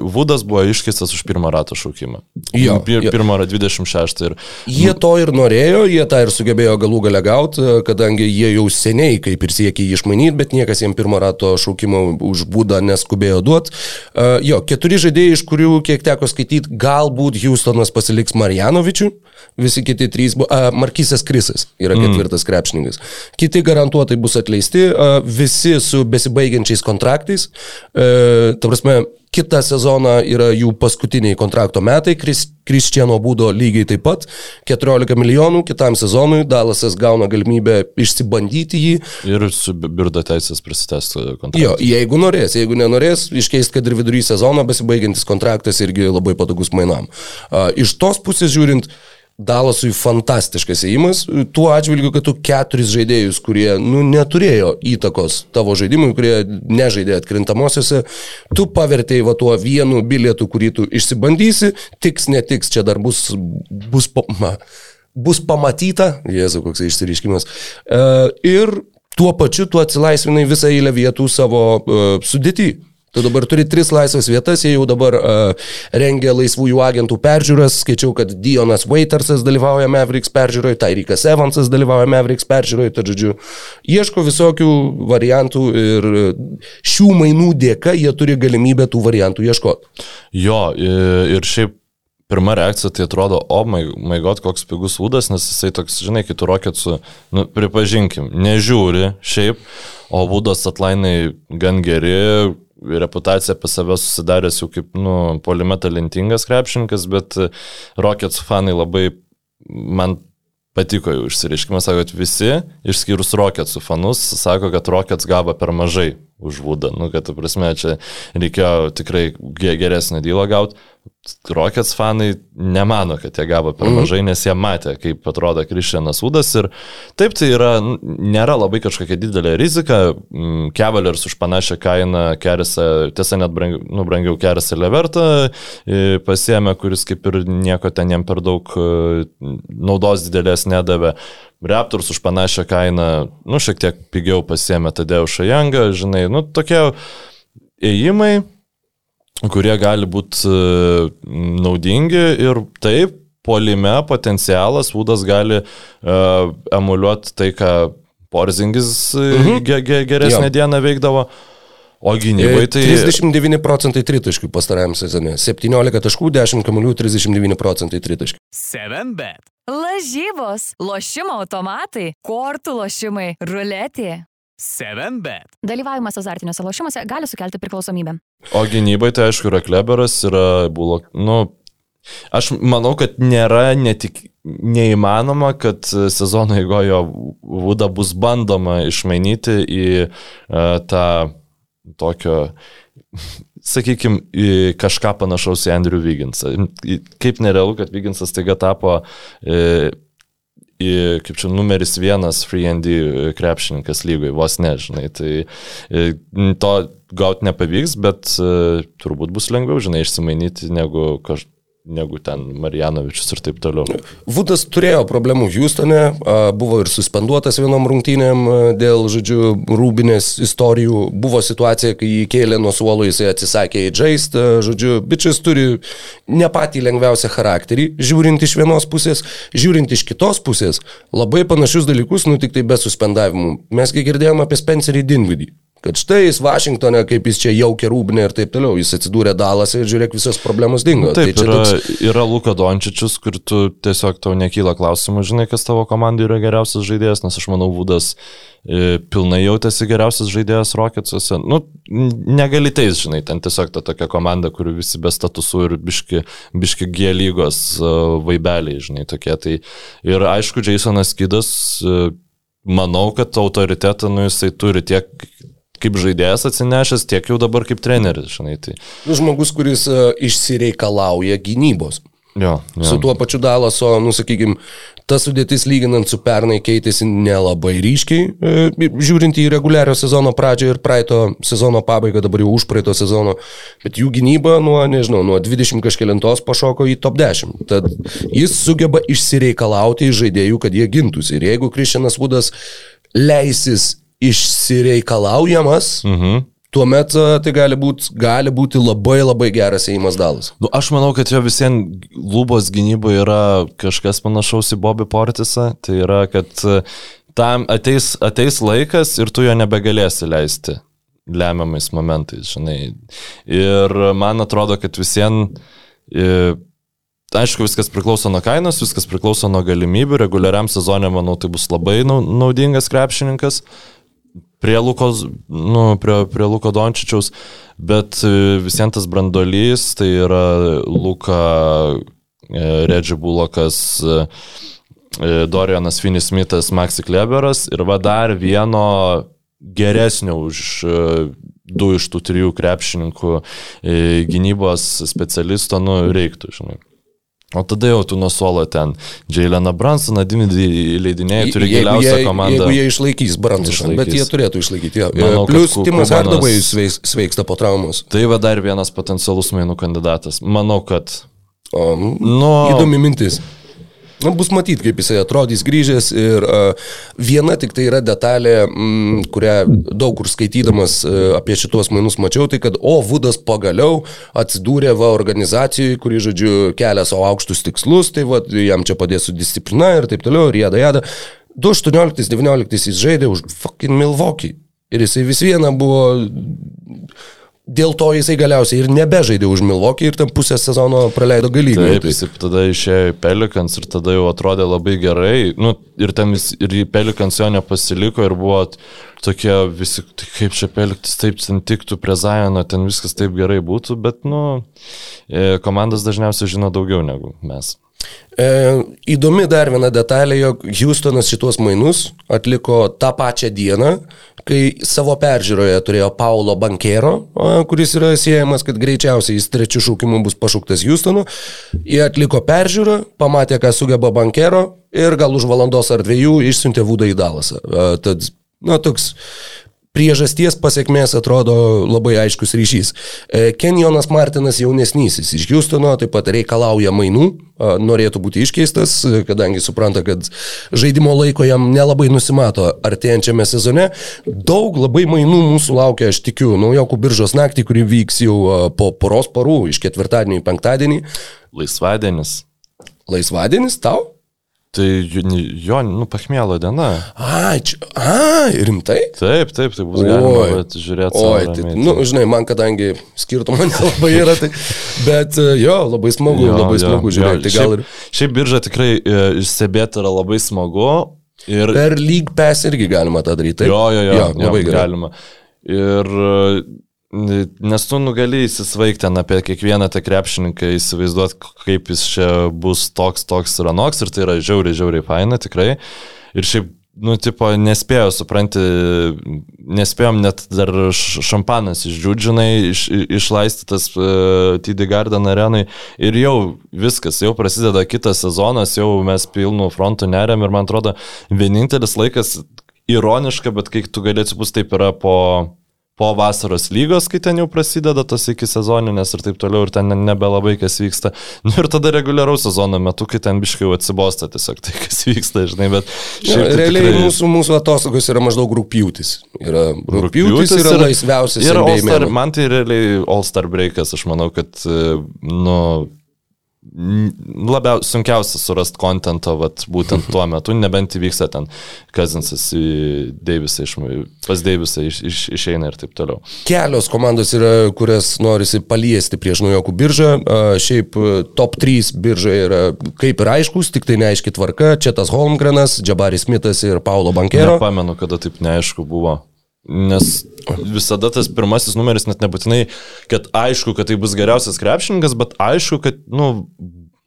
Vudas buvo iškeistas už pirmą ratą šaukimą. Jo, Pir, jo. pirmą ratą 26 ir Jie to ir norėjo, jie tą ir sugebėjo galų gale gauti, kadangi jie jau seniai kaip ir siekė jį išmanyti, bet niekas jiem pirmo rato šaukimo už būdą neskubėjo duoti. Uh, jo, keturi žaidėjai, iš kurių, kiek teko skaityti, galbūt Houstonas pasiliks Marjanovičių, visi kiti trys, bu- uh, Markysas Krisas yra ketvirtas mm. krepšininkas. Kiti garantuotai bus atleisti, uh, visi su besibaigiančiais kontraktais. Uh, ta prasme, Kitą sezoną yra jų paskutiniai kontrakto metai, Kris, Kristiano būdo lygiai taip pat, 14 milijonų, kitam sezonui Dalasas gauna galimybę išsibandyti jį, Ir su bi- birdo teisės prisitęsti kontraktą. jo, jeigu norės, jeigu nenorės, iškeist, kad ir vidury sezono besibaigiantis kontraktas irgi labai patogus mainam. Iš tos pusės žiūrint, Dalasui fantastiškas įėjimas, tuo atžvilgiu, kad tu keturis žaidėjus, kurie nu, neturėjo įtakos tavo žaidimui, kurie nežaidė atkrintamosiose, tu pavertėjai va tuo vienu bilietu, kurį tu išsibandysi, tiks, netiks, čia dar bus, bus, ma, bus pamatyta, jezu, koks išsiriškimas. E, ir tuo pačiu tu atsilaisvinai visą eilę vietų savo uh, sudėtį. Tu dabar turi tris laisvas vietas, jie jau dabar uh, rengia laisvųjų agentų peržiūras. Skaičiau, kad Dionas Waitersas dalyvauja Mavericks peržiūroje, Tyreekas Evansas dalyvauja Mavericks peržiūroje, tad žodžiu, ieško visokių variantų ir šių mainų dėka jie turi galimybę tų variantų ieškoti. Jo, ir šiaip pirma reakcija tai atrodo, o my, my god, koks pigus būdas, nes jisai toks, žinai, kitų roketsų, nu, pripažinkim, nežiūri šiaip, o būdas atlainai gan geri, reputacija apie save susidaręs jau kaip, nu, polime talentingas krepšininkas, bet Rockets fanai labai man patiko jų išsireiškimas, sako, kad visi, išskyrus Rocketsų fanus, sako, kad Rockets gavo per mažai už būdą. Nu, kad, ta prasme, čia reikėjo tikrai ge- geresnį dylą gauti. Rockets fanai nemano, kad jie gavo per mažai, nes jie matė, kaip atrodo Kristianas Udas. Ir taip tai yra, nėra labai kažkokia didelė rizika. Mm, Cavaliers už panašią kainą, Kerisą, tiesa net brang, nu, brangiau Kerisą Levertą e, pasiemė, kuris kaip ir nieko ten jam per daug e, naudos didelės nedavė. Raptors už panašią kainą, nu, šiek tiek pigiau pasiemė Tadeušą Jangą, žinai, nu, tokie ėjimai, kurie gali būti e, naudingi ir taip, polime potencialas, Vudas gali uh, emuliuoti tai, ką Porzingis mhm. ge, ge, geresnę Jo. dieną veikdavo, o gynybai tai... 39 procentai tritaškių pastarajam sezone. 17 taškų, 10 kamuolių, 39 procentai tritaškių. 7bet. Lažybos, lošimo automatai, kortų lošimai, ruletė. 7bet. Dalyvavimas azartiniuose lošimuose gali sukelti priklausomybę. O gynybai tai aišku yra Kleberas, yra Bulok. Nu, aš manau, kad nėra netik, neįmanoma, kad sezono eigojo Vuda bus bandoma išmainyti į uh, tą tokio, sakykime, kažką panašaus į Andrew Vigginsą. Kaip nerealu, kad Vigginsas taiga tapo e, į, kaip čia, numeris vienas free and krepšininkas lygoje, vos nežinai. Tai e, to gauti nepavyks, bet e, turbūt bus lengviau, žinai, išsimainyti negu, kaž, negu ten Marjanovičius ir taip toliau. Vudas turėjo problemų Houstone, buvo ir suspenduotas vienom rungtynėm dėl, žodžiu, rūbinės istorijų. Buvo situacija, kai jį kėlė nuo suolo, jisai atsisakė įžaist, žodžiu, bičias turi ne patį lengviausią charakterį, žiūrint iš vienos pusės, žiūrint iš kitos pusės, labai panašius dalykus, nu tik tai be suspendavimų. Mesgi girdėjome apie Spencerį Dinvidį Kad štai jis Vašingtonė, kaip jis čia jaukia rūbinė ir taip toliau, jis atsidūrė Dalasą ir žiūrėk, visas problemos dingo. Taip, tai yra, toks, yra Luka Dončičius, kur tu tiesiog tau nekyla klausimų, žinai, kas tavo komandai yra geriausias žaidėjas, nes aš manau, Vudas e, pilnai jautėsi geriausias žaidėjas Rocketsuose. Nu, negali teis, žinai, ten tiesiog ta tokia komanda, kur visi be statusų ir biški, biški G lygos e, vaibeliai, žinai, tokie. Tai ir aišku, Jasonas Kidas, e, manau, kad autoritetą, nu, jisai turi tiek kaip žaidėjas atsinešęs, tiek jau dabar kaip treneris, žinai. Tai, nu, žmogus, kuris uh, išsireikalauja gynybos. jo, jo. Su tuo pačiu Dalaso, nu, sakykime, ta sudėtis lyginant su pernai keitėsi nelabai ryškiai, e, žiūrint į reguliario sezono pradžią ir praeito sezono pabaigą, dabar jau už praeito sezono, bet jų gynyba nuo, nežinau, nuo 20 kažkėlintos pašoko į top 10. Tad jis sugeba išsireikalauti iš žaidėjų, kad jie gintųsi. Ir jeigu Kristianas Vudas leisis išsireikalaujamas, Mhm. tuomet e, tai gali būti, gali būti labai labai geras įimas dalas. Nu, aš manau, kad jo visiems lubos gynyboje yra kažkas panašaus į Bobby Portisą. Tai yra, kad e, tam ateis, ateis laikas ir tu jo nebegalėsi leisti lemiamais momentais, žinai. Ir man atrodo, kad visiems, aišku, viskas priklauso nuo kainos, viskas priklauso nuo galimybių. Reguliariam sezonė, manau, tai bus labai nau- naudingas krepšininkas prie Lukos, nu, prie, prie Luko Dončičiaus, bet e, visiems tas brandolys, tai yra Luka e, Redži Bulokas, e, Dorianas Finis Smithas, Maxi Kleberas ir va dar vieno geresnio už du iš tų trijų krepšininkų gynybos specialisto, nu, reiktų, žinai. O tada jau tu nuo suolo ten. Džiailena Bransoną, Dimitri leidiniai turi Jeigu geriausią jie- komandą. Jeigu jie išlaikys Bransoną, bet jie turėtų išlaikyti. Jo. Manau, Ku- Timas sveiks, sveiksta po traumos. Tai va dar vienas potencialus mainų kandidatas. Manau, kad... O, Nu, Įdomi mintis. Na, bus matyti, kaip jisai atrodys grįžęs ir uh, viena tik tai yra detalė, mm, kurią daug kur skaitydamas uh, apie šituos mainus mačiau, tai kad, o, Vudas pagaliau atsidūrė va organizacijoje, kuri, žodžiu, kelia savo aukštus tikslus, tai va, jam čia padės su disciplina ir taip toliau, ir jada jada. 2018-2019 jis žaidė už fucking Milwaukee. Ir jisai vis viena buvo Dėl to jisai galiausiai ir nebežaidė už Milwaukee ir tam pusę sezono praleido galybę. Taip, jis tada išėjo į Pelikans ir tada jau atrodė labai gerai. Nu, ir ten jis, ir į Pelikans jo nepasiliko ir buvo tokie visi, tai kaip čia Peliktis taip ten tiktų prie Zajono, ten viskas taip gerai būtų, bet, nu, e, komandas dažniausiai žino daugiau negu mes. E, įdomi dar viena detalė, jog Houstonas šituos mainus atliko tą pačią dieną, kai savo peržiūroje turėjo Paulo Bankero, kuris yra siejamas, kad greičiausiai jis trečių šaukimų bus pašauktas Houstonu. Jie atliko peržiūrą, pamatė, ką sugeba Bankero ir gal už valandos ar dviejų išsiuntė Vudą į Dalasą. Tad, na, toks priežasties pasiekmės atrodo labai aiškus ryšys. E, Kenjonas Martinas jaunesnysis iš Houstono taip pat reikalauja mainų, a, norėtų būti iškeistas, e, kadangi supranta, kad žaidimo laiko jam nelabai nusimato artėjančiame sezone. Daug labai mainų mūsų laukia, aš tikiu, naujokų biržos naktį, kuri vyks jau po poros parų, iš ketvirtadienio į penktadienį. Laisvadienis. Laisvadienis tau? Tai jo, jo, nu, pachmėlo diena. Ai, čia, ai, rimtai? Taip, taip, tai bus galima žiūrėti. Oi, tai, nu, žinai, man kadangi skirtumo nelabai yra, tai, bet e, jo, labai smagu, jo, labai smagu žiūrėti. Tai gal ir šiaip, šiaip birža tikrai e, stebėti yra labai smagu. Ir, per lyg pes irgi galima tą daryti. Taip? jo, jo, jo, jo, labai gerai. galima. Ir e, nes tu nugali įsisvaigti ten apie kiekvieną tą krepšininką, įsivaizduot, kaip jis čia bus toks, toks ir anoks, ir tai yra žiauriai, žiauriai faina, tikrai. Ir šiaip, nu, tipo, nespėjau, supranti, nespėjom net dar šampanas išdžiūdžinai, iš, išlaistytas uh, TD Garden arenai ir jau viskas, jau prasideda kitas sezonas, jau mes pilnų frontų neriam ir man atrodo, vienintelis laikas ironiška, bet kai tu galėsi bus taip yra po po vasaros lygos, kai ten jau prasideda tas iki sezoninės ir taip toliau, ir ten ne- nebelabai kas vyksta. Nu ir tada reguliaraus sezono metu, kai ten biškai jau atsibosta tiesiog tai, kas vyksta, žinai, bet šiaip tai realiai tikrai- mūsų, mūsų atostogos yra maždaug rūpjūtis. Yra, rūpjūtis yra ir- laisviausias. Ir NBA All-Star, mėnuo. man tai realiai All-Star breakas, aš manau, kad, e, nu, labiau sunkiausia surasti kontentą, vat, būtent tuo metu, nebent įvyksta ten Kazinsas į Deivisą, iš, pas Deivisą iš, iš, išeina ir taip toliau. Kelios komandos yra, kurias norisi paliesti prieš naujokų biržą. Šiaip e, top 3 birža yra kaip ir aiškus, tik tai neaiški tvarka. Čia tas Holmgrenas, Džabaris Smithas ir Paulo Bankero. Nepamenu, kada taip neaišku buvo. Nes visada tas pirmasis numeris net nebūtinai, kad aišku, kad tai bus geriausias krepšininkas, bet aišku, kad, nu,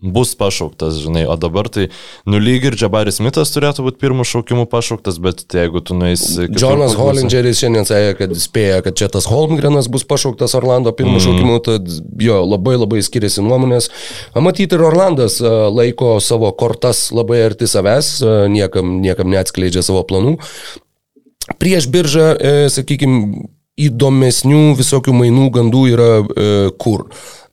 bus pašauktas, žinai, o dabar tai, nu, lyg ir Džabaris Mitas turėtų būti pirmų šaukimų pašauktas, bet jeigu tu nueisi... būsi- Hollingeris šiandien sakė, kad spėja, kad čia tas Holmgrenas bus pašauktas Orlando pirmų mm. šaukimų, tad jo labai labai skiriasi nuomonės. Matyti ir Orlandas laiko savo kortas labai arti savęs, niekam, niekam neatskleidžia savo planų. Prieš biržą, e, sakykime, įdomesnių visokių mainų gandų yra e, kur.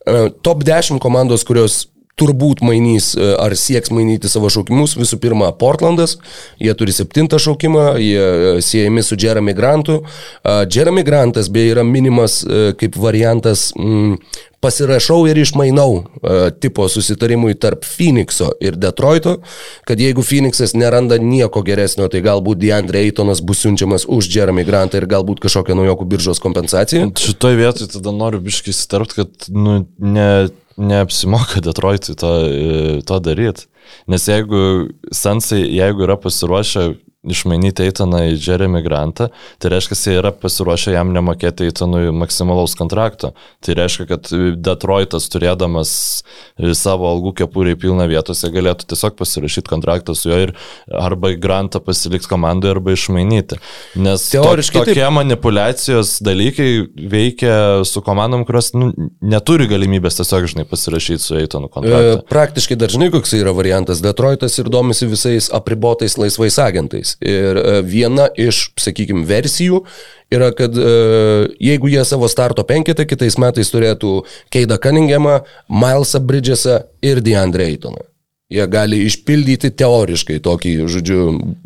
E, top 10 komandos, kurios turbūt mainys e, ar sieks mainyti savo šaukimus. Visų pirma, Portlandas, jie turi septintą šaukimą, jie e, siejami su Jeremy Grantu. E, Jeremy Grantas beje yra minimas kaip variantas mm, pasirašau ir išmainau tipo susitarimui tarp Phoenixo ir Detroito, kad jeigu Phoenixas neranda nieko geresnio, tai galbūt DeAndre Aytonas bus siunčiamas už Jeremy Grantą ir galbūt kažkokią naujokų biržos kompensaciją. Šitoj vietoj tada noriu biškai įsitarpt, kad nu, ne, neapsimoka Detroitui to, e, to daryti. Nes jeigu Sensai, jeigu yra pasiruošę išmainyti Eitoną į Jeremy Grantą, tai reiškia, jie yra pasiruošę jam nemokėti Eitonui maksimalaus kontrakto. Tai reiškia, kad Detroitas turėdamas savo algų kepūrį pilną vietose galėtų tiesiog pasirašyti kontraktą su juo ir arba Grantą pasilikti komandoje, arba išmainyti. Nes Teoriškai to, tokie manipulacijos dalykai veikia su komandom, kurios nu, neturi galimybės tiesiog, žinai, pasirašyti su Eitonu E, kontraktą. Praktiškai dažnai koks yra variantas. Detroitas ir domisi visais apribotais laisvais agentais. Ir e, viena iš, sakykime, versijų yra, kad e, jeigu jie savo starto penketą kitais metais turėtų Keidą Cunninghamą, Milesą Bridgesą ir DeAndre Aytoną. Jie gali išpildyti teoriškai tokį, žodžiu,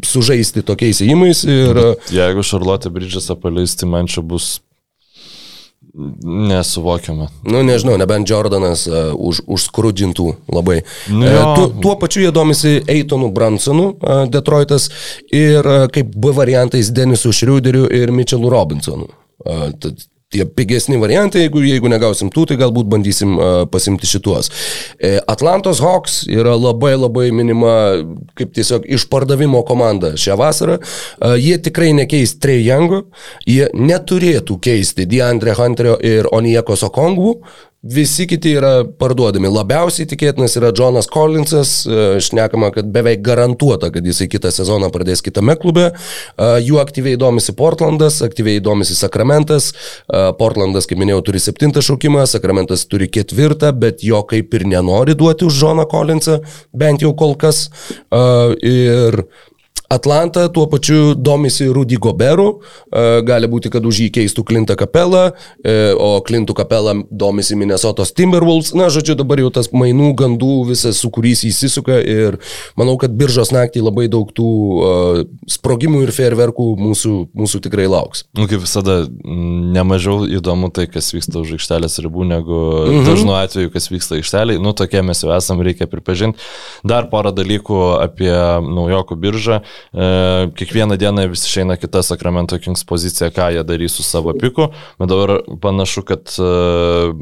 sužaisti tokiais įimais ir e, Jeigu Šarlotė Bridžesą paleisti, man čia bus nesuvokiama. Nu, nežinau, nebent Jordanas uh, už, užskrudžintų labai. Nu E, jo. tuo, pačiu jie domisi Eitonu Bransonu, uh, Detroitas, ir uh, kaip B variantais Denisu Šriuderiu ir Mitchellu Robinsonu. Uh, tie pigesni variantai, jeigu, jeigu negausim tų, tai galbūt bandysim uh, pasimti šituos. E, Atlantos Hawks yra labai labai minima kaip tiesiog išpardavimo komanda šią vasarą. Uh, jie tikrai nekeis Trey Youngo, jie neturėtų keisti DeAndre Hunterio ir Onieko Sokongų. Visi kiti yra parduodami. Labiausiai tikėtinas yra Jonas Collinsas, e, šnekama, kad beveik garantuota, kad jisai kitą sezoną pradės kitame klube. E, Jų aktyviai domisi Portlandas, aktyviai domisi Sakramentas. E, Portlandas, kaip minėjau, turi septintą šaukimą, Sakramentas turi ketvirtą, bet jo kaip ir nenori duoti už Joną Collinsą, bent jau kol kas. Ir Atlanta tuo pačiu domisi Rudy Goberu, e, gali būti, kad už jį keistų Klintą Kapelą, e, o Klintų Kapelą domisi Minnesotos Timberwolves. Na, žodžiu, dabar jau tas mainų gandų visas sukūrys įsisuka ir manau, kad biržos naktį labai daug tų uh, sprogimų ir fejerverkų mūsų, mūsų tikrai lauks. Nu, kaip visada, nemažiau įdomu tai, kas vyksta už aikštelės ribų, negu mhm. dažnu atveju, kas vyksta aikšteliai. Nu, tokie mes jau esam, reikia pripažinti. Dar porą dalykų apie naujokų biržą. E, kiekvieną dieną vis išeina kita Sacramento Kings pozicija, ką jie darys su savo piku. Bet dabar panašu, kad e,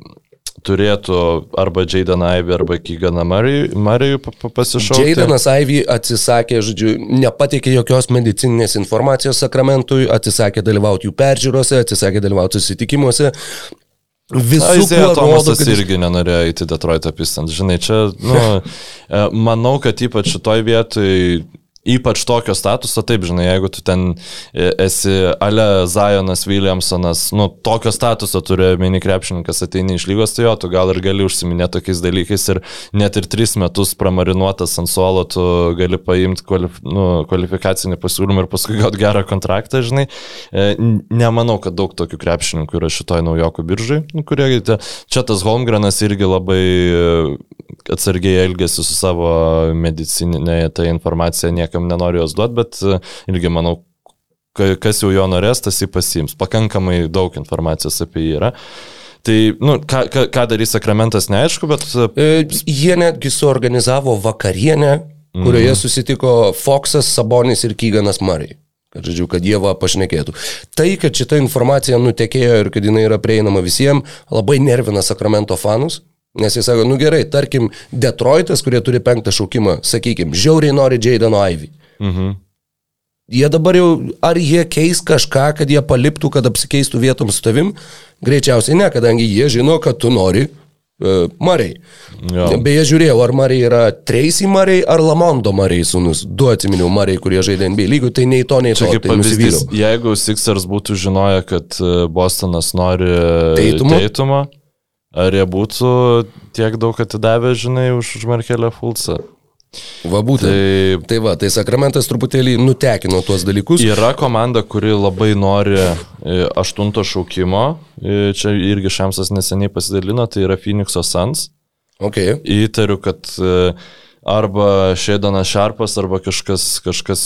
turėtų arba Jayden Ivy, arba Keeganą Marijų pasišaukti. Jaydenas Ivy atsisakė, žodžiu, nepateikė jokios medicininės informacijos Sakramentui, atsisakė dalyvauti jų peržiūrose, atsisakė dalyvauti susitikimuose. Visų rodo, Tomasas kad irgi nenorėjo įti Detroit Pistons. Žinai, čia, nu, e, manau, kad ypač šitoj vietoj Ypač tokio statuso, taip, žinai, jeigu tu ten e, esi Ale Zajonas Williamsonas, nu, tokio statuso turi mini krepšininkas ateini iš lygos, tai jo, tu gal ir gali užsiminėti tokiais dalykais ir net ir tris metus pramarinuotas ant suolo, tu gali paimti kvalif, nu, kvalifikacinį pasiūlymą ir paskui gauti gerą kontraktą, žinai. E, Nemanau, kad daug tokių krepšininkų yra šitoj naujokų biržai, nu, kurie, čia tas Holmgrenas irgi labai e, atsargiai elgesi su savo medicininė ta informacija, niekam nenori jos duoti, bet e, irgi manau, ka- kas jau jo norės, tas jį pasiims. Pakankamai daug informacijos apie jį yra. Tai, nu, ką, ką, ką darys sakramentas, neaišku, bet e, E, Jie netgi suorganizavo vakarienę, kurioje Mhm. susitiko Foxas, Sabonis ir Kyganas Murray. Kad, žodžiu, kad jie va pašnekėtų. Tai, kad šita informacija nutekėjo ir kad jinai yra prieinama visiems, labai nervina Sakramento fanus. Nes jie sako, nu gerai, tarkim, Detroitas, kurie turi penktą šaukimą, sakykim, žiauriai nori Jadeno Ivy. mhm. Jie dabar jau, ar jie keis kažką, kad jie paliptų, kad apsikeistų vietom su tavim? Greičiausiai ne, kadangi jie žino, kad tu nori uh, Mariai. Jo. Beje, žiūrėjau, ar Mariai yra Tracy Mariai ar Lamondo Mariai sūnus. Du atsiminiau Mariai, kurie žaidė NBA lygų, tai nei to, nei to. Čia kaip Tai pavyzdys, jeigu Sixers būtų žinoję, kad e, Bostonas nori Teitumo? teitumo, ar jie būtų tiek daug atidavę, žinai, už Markelę Fulcą? Va būtent. Tai, tai va, tai Sakramentas truputėlį nutekino tuos dalykus. Yra komanda, kuri labai nori e, aštunto šaukimo, e, čia irgi Šamsas neseniai pasidalino, tai yra Phoenix'o Suns. Okay. Įtariu, kad e, arba Šėdanas Šarpas, arba kažkas, kažkas,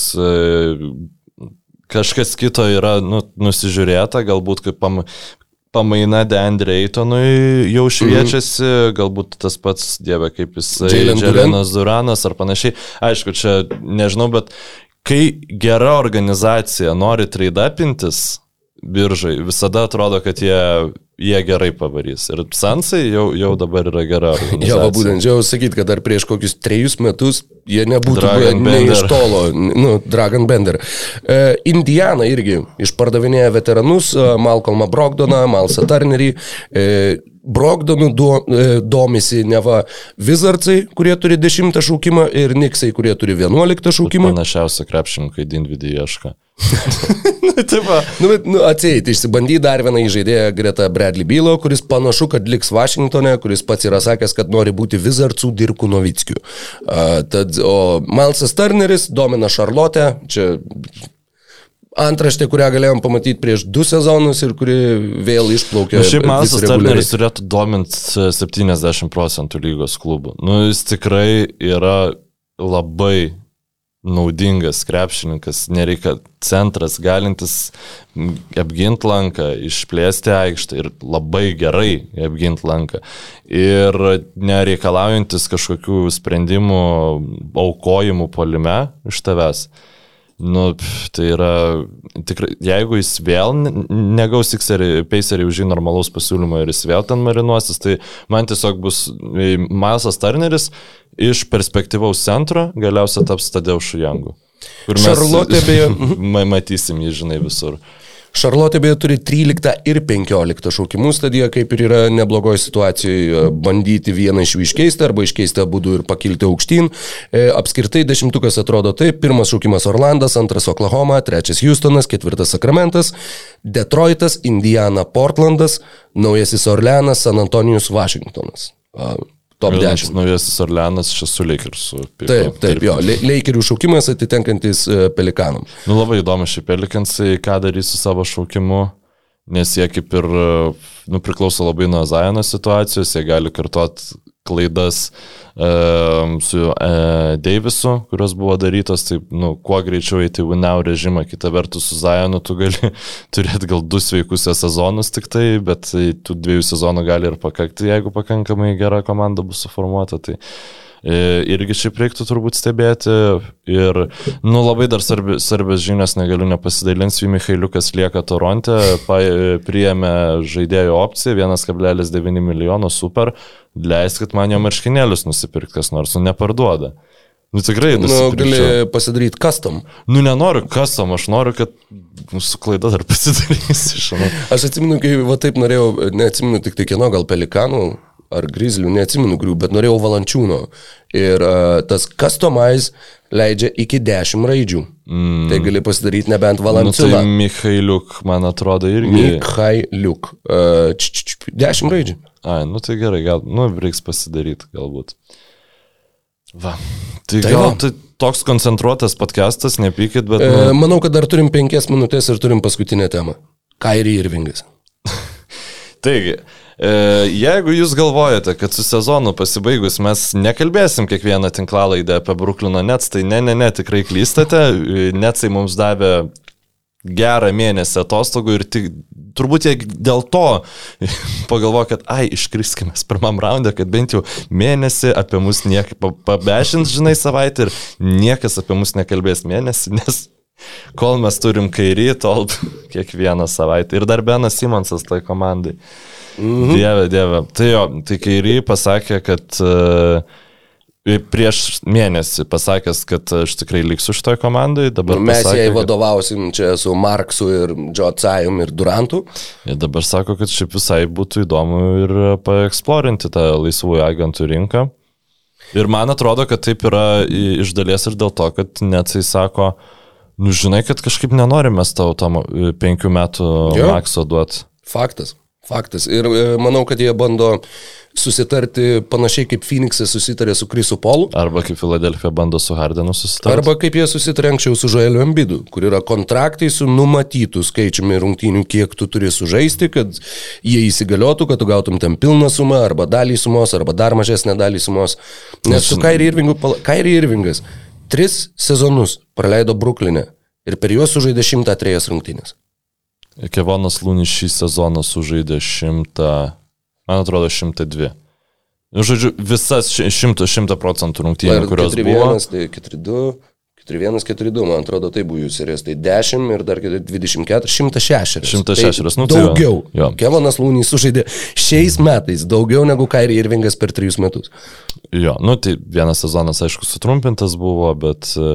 kažkas kito yra nu, nusižiūrėta, galbūt kaip pam, pamaina Deandre Eitonui jau šviečiasi, mm. galbūt tas pats, dieve, kaip Duran? Jelenas Duranas ar panašiai. Aišku, čia nežinau, bet kai gera organizacija nori traidapintis biržai, visada atrodo, kad jie, jie gerai pavarys. Ir Sansai jau, jau dabar yra gera. Jo, va būtent, džiaugiu sakyti, kad dar prieš kokius trejus metus jie nebūtų buvę ne Bender. iš tolo, nu, Dragon Bender. E, Indiana irgi išpardavinėja veteranus, e, Malcolmą Brogdoną, Malsą Turnerį. E, Brogdonų do, e, domisi neva Wizardsai, kurie turi 10 šaukimą, ir Niksai, kurie turi 11 šaukimą. Panašiausia krepšininkai Dinvidį ieško. Nu, taip, va. Nu, bet, nu, atseit, išsibandyti dar vieną įžaidėją greta Bradley Bylo, kuris panašu, kad liks Vašingtone, kuris pats yra sakęs, kad nori būti Wizardsų Dirku Novickiu. Uh, tad, o Malsas Turneris domina Šarlotę, čia antraštė, kurią galėjom pamatyti prieš du sezonus ir kuri vėl išplaukė. Nu, šiaip Malsas. Turneris turėtų dominti 70 procentų lygos klubų. Nu, jis tikrai yra labai naudingas krepšininkas, nereikia centras, galintis apginti lanką, išplėsti aikštę ir labai gerai apginti lanką. Ir nereikalaujantis kažkokių sprendimų aukojimų polime iš tavęs. Nu, pf, tai yra tikrai, jeigu jis vėl ne- negaus Pacerį už jį normalaus pasiūlymo ir jis vėl ten marinuosis, tai man tiesiog bus e, Milesas Turneris iš perspektyvaus centro galiausiai taps Tadeušu Jangu. Kur mes Charlotte beje- ma- matysim jį, žinai, visur. Šarlotė beje turi 13 ir 15 šaukimus, tad jie kaip ir yra neblogoje situacijoje bandyti vieną iš jų iškeisti arba iškeisti du ir pakilti aukštyn. E, apskritai dešimtukas atrodo taip, pirmas šaukimas Orlandas, antras Oklahoma, trečias Houstonas, ketvirtas Sakramentas, Detroitas, Indiana, Portlandas, naujasis Orleanas, San Antonijus, Vašingtonas. Top Vienas 10. Naujasis Orleanas čia su Lakersu. Taip, taip, jo, Leikerių šaukimas atitenkantis e, Pelikanam. Nu labai įdomu šį Pelikansai, ką darys su savo šaukimu, nes jie kaip ir, nu, priklauso labai nuo Zajono situacijos, jie gali kartot klaidas um, su uh, Deivisu, kurios buvo darytos, tai, nu, kuo greičiau eiti į Winnow režimą, kita vertus su Zajonu tu gali turėti gal du sveikus sezonus tik tai, bet tai tų dviejų sezonų gali ir pakakti, jeigu pakankamai gera komanda bus suformuota. Tai, E, irgi šiaip reiktų turbūt stebėti. Ir, nu, labai dar svarbi, svarbios žinios, negaliu nepasidalinti, Michailiukas lieka Toronte, pa, priėmė žaidėjo opciją 1,9 milijono super, leiskit man jo marškinėlius nusipirkti kas nors, nu neparduoda. Nu tikrai, Nu, gali pasidaryti custom. Nu nenoriu kasam, aš noriu, kad nu, su klaida dar pasidarysi, žinai. Aš atsimenu, kai va taip norėjau, neatsimenu tik tai kieno, gal pelikanų ar grizlių, neatsimenu grių, bet norėjau valančiūno. Ir uh, tas customize leidžia iki 10 raidžių. Mm. Tai gali pasidaryti nebent Nu, tai valančiūną. Michailiuk, man atrodo, irgi. Mikhailiuk. Uh, 10 raidžių. Ai, nu tai gerai, gal, nu, reiks pasidaryti galbūt. Va. Tai, Tai gal tai toks koncentruotas podcastas, nepykit, bet... Uh, Nu, manau, kad dar turim 5 minutės ir turim paskutinę temą. Kairi Irvingas. taigi, e, jeigu jūs galvojate, kad su sezonu pasibaigus mes nekalbėsim kiekvieną tinklalaidę apie Bruklino Nets, tai ne, ne, ne, tikrai klystate. E, Netsai mums davė gerą mėnesį atostogų ir tik, turbūt jie dėl to pagalvoja, kad, ai, iškriskime pirmam raundą, kad bent jau mėnesį apie mus niekai pabešins, žinai, savaitę ir niekas apie mus nekalbės mėnesį, nes kol mes turim kairį, tol kiekvieną savaitę. Ir dar Benas Simonsas tai komandai. Mhm. Dieve, dieve. Tai jo, tai kairį pasakė, kad uh, prieš mėnesį pasakęs, kad aš tikrai liksiu šitoje komandai. Dabar Mes pasakė, jai vadovausim čia su Marksu ir Džotsajum ir Durantu. Jie dabar sako, kad šiaip visai būtų įdomu ir paeksplorinti tą laisvųjų agentų rinką. Ir man atrodo, kad taip yra iš dalies ir dėl to, kad net jisai sako, nu žinai, kad kažkaip nenorime tau tam e, penkių metų Jo. makso duoti. Faktas. Faktas. Ir e, manau, kad jie bando susitarti panašiai kaip Phoenixas susitarė su Krisu Polu. Arba kaip Filadelfija bando su Hardenu susitarti. Arba kaip jie susitarė anksčiau su Žoeliu Ambidu, kur yra kontraktai su numatytų skaičiumi rungtynių, kiek tu turi sužaisti, kad jie įsigaliotų, kad tu gautum tam pilną sumą, arba dalį sumos, arba dar mažesnę dalį sumos. Nes su Kairi Irvingu, Kairi Irvingas tris sezonus praleido Bruklinė ir per juos sužaidė 103 rungtynės. Kevonas Lūnis šį sezoną sužaidė 100, man atrodo 102. Nu, žodžiu, visas ši- 100, 100 procentų rungtynių, kurios buvo. 4-1, tai 4-2. 4-1, 4-2, man atrodo, tai buvo jų serijas. Tai 10 ir dar 24, 106. 106, Tai nu tai va. daugiau. Jo. Kevanas Lūnys sužaidė šiais metais daugiau negu Kairi Irvingas per 3 metus. Jo, nu tai vienas sezonas, aišku, sutrumpintas buvo, bet e,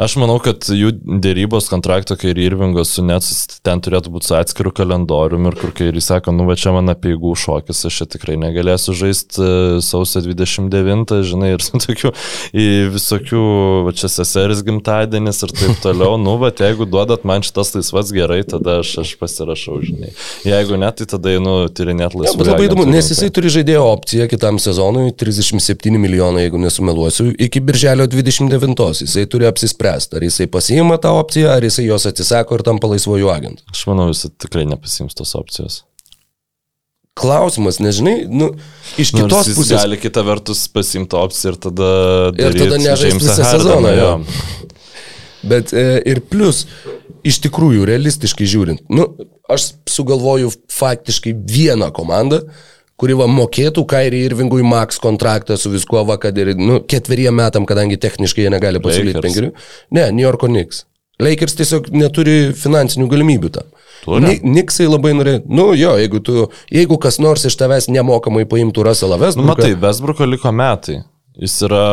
aš manau, kad jų dėrybos kontrakto, kai ir Irvingos su Nets ten turėtų būti su atskiru kalendoriumi ir kur kai ir jis sako, nu va čia man apie įgų šokis, aš čia tikrai negalėsiu žaisti e, sausio 29, žinai, ir su tokiu visokių, va čia seseris gimtadienis ir taip toliau, nu va jeigu duodat man šitas laisvas gerai, tada aš, aš pasirašau, žinai. Jeigu ne, tai tada einu tyrinėti Ja, laisvai. bet labai įdomu, nes jisai turi žaidėjo opciją kitam sezonui 37 milijonai, jeigu nesumeluosiu, iki birželio 29. Jisai turi apsispręsti, ar jisai pasiima tą opciją, ar jisai jos atsisako ir tampa laisvojų agentų. Aš manau, jis tikrai nepasims tos opcijos. Klausimas, nežinai, nu, iš Nors kitos jis pusės. gali kita vertus pasimti opciją ir tada... Ir tada nežaist Jamesą visą sezoną, jo. jo. Bet e, ir plus, iš tikrųjų, realistiškai žiūrint, nu, aš sugalvoju faktiškai vieną komandą, kuri va mokėtų Kairį Irvingui Max kontraktą su viskuo, va, kad ir, nu, ketveriem metam, kadangi techniškai jie negali pasiūlyti penkerių. Ne, New Yorko Knicks. Lakers tiesiog neturi finansinių galimybių tam. Ni- Knicksai labai norėjo, nu jo, jeigu, tu, jeigu kas nors iš tavęs nemokamai paimtų Russellą Nu, Westbrooką. matai, Vesbruko liko metai. Jis yra,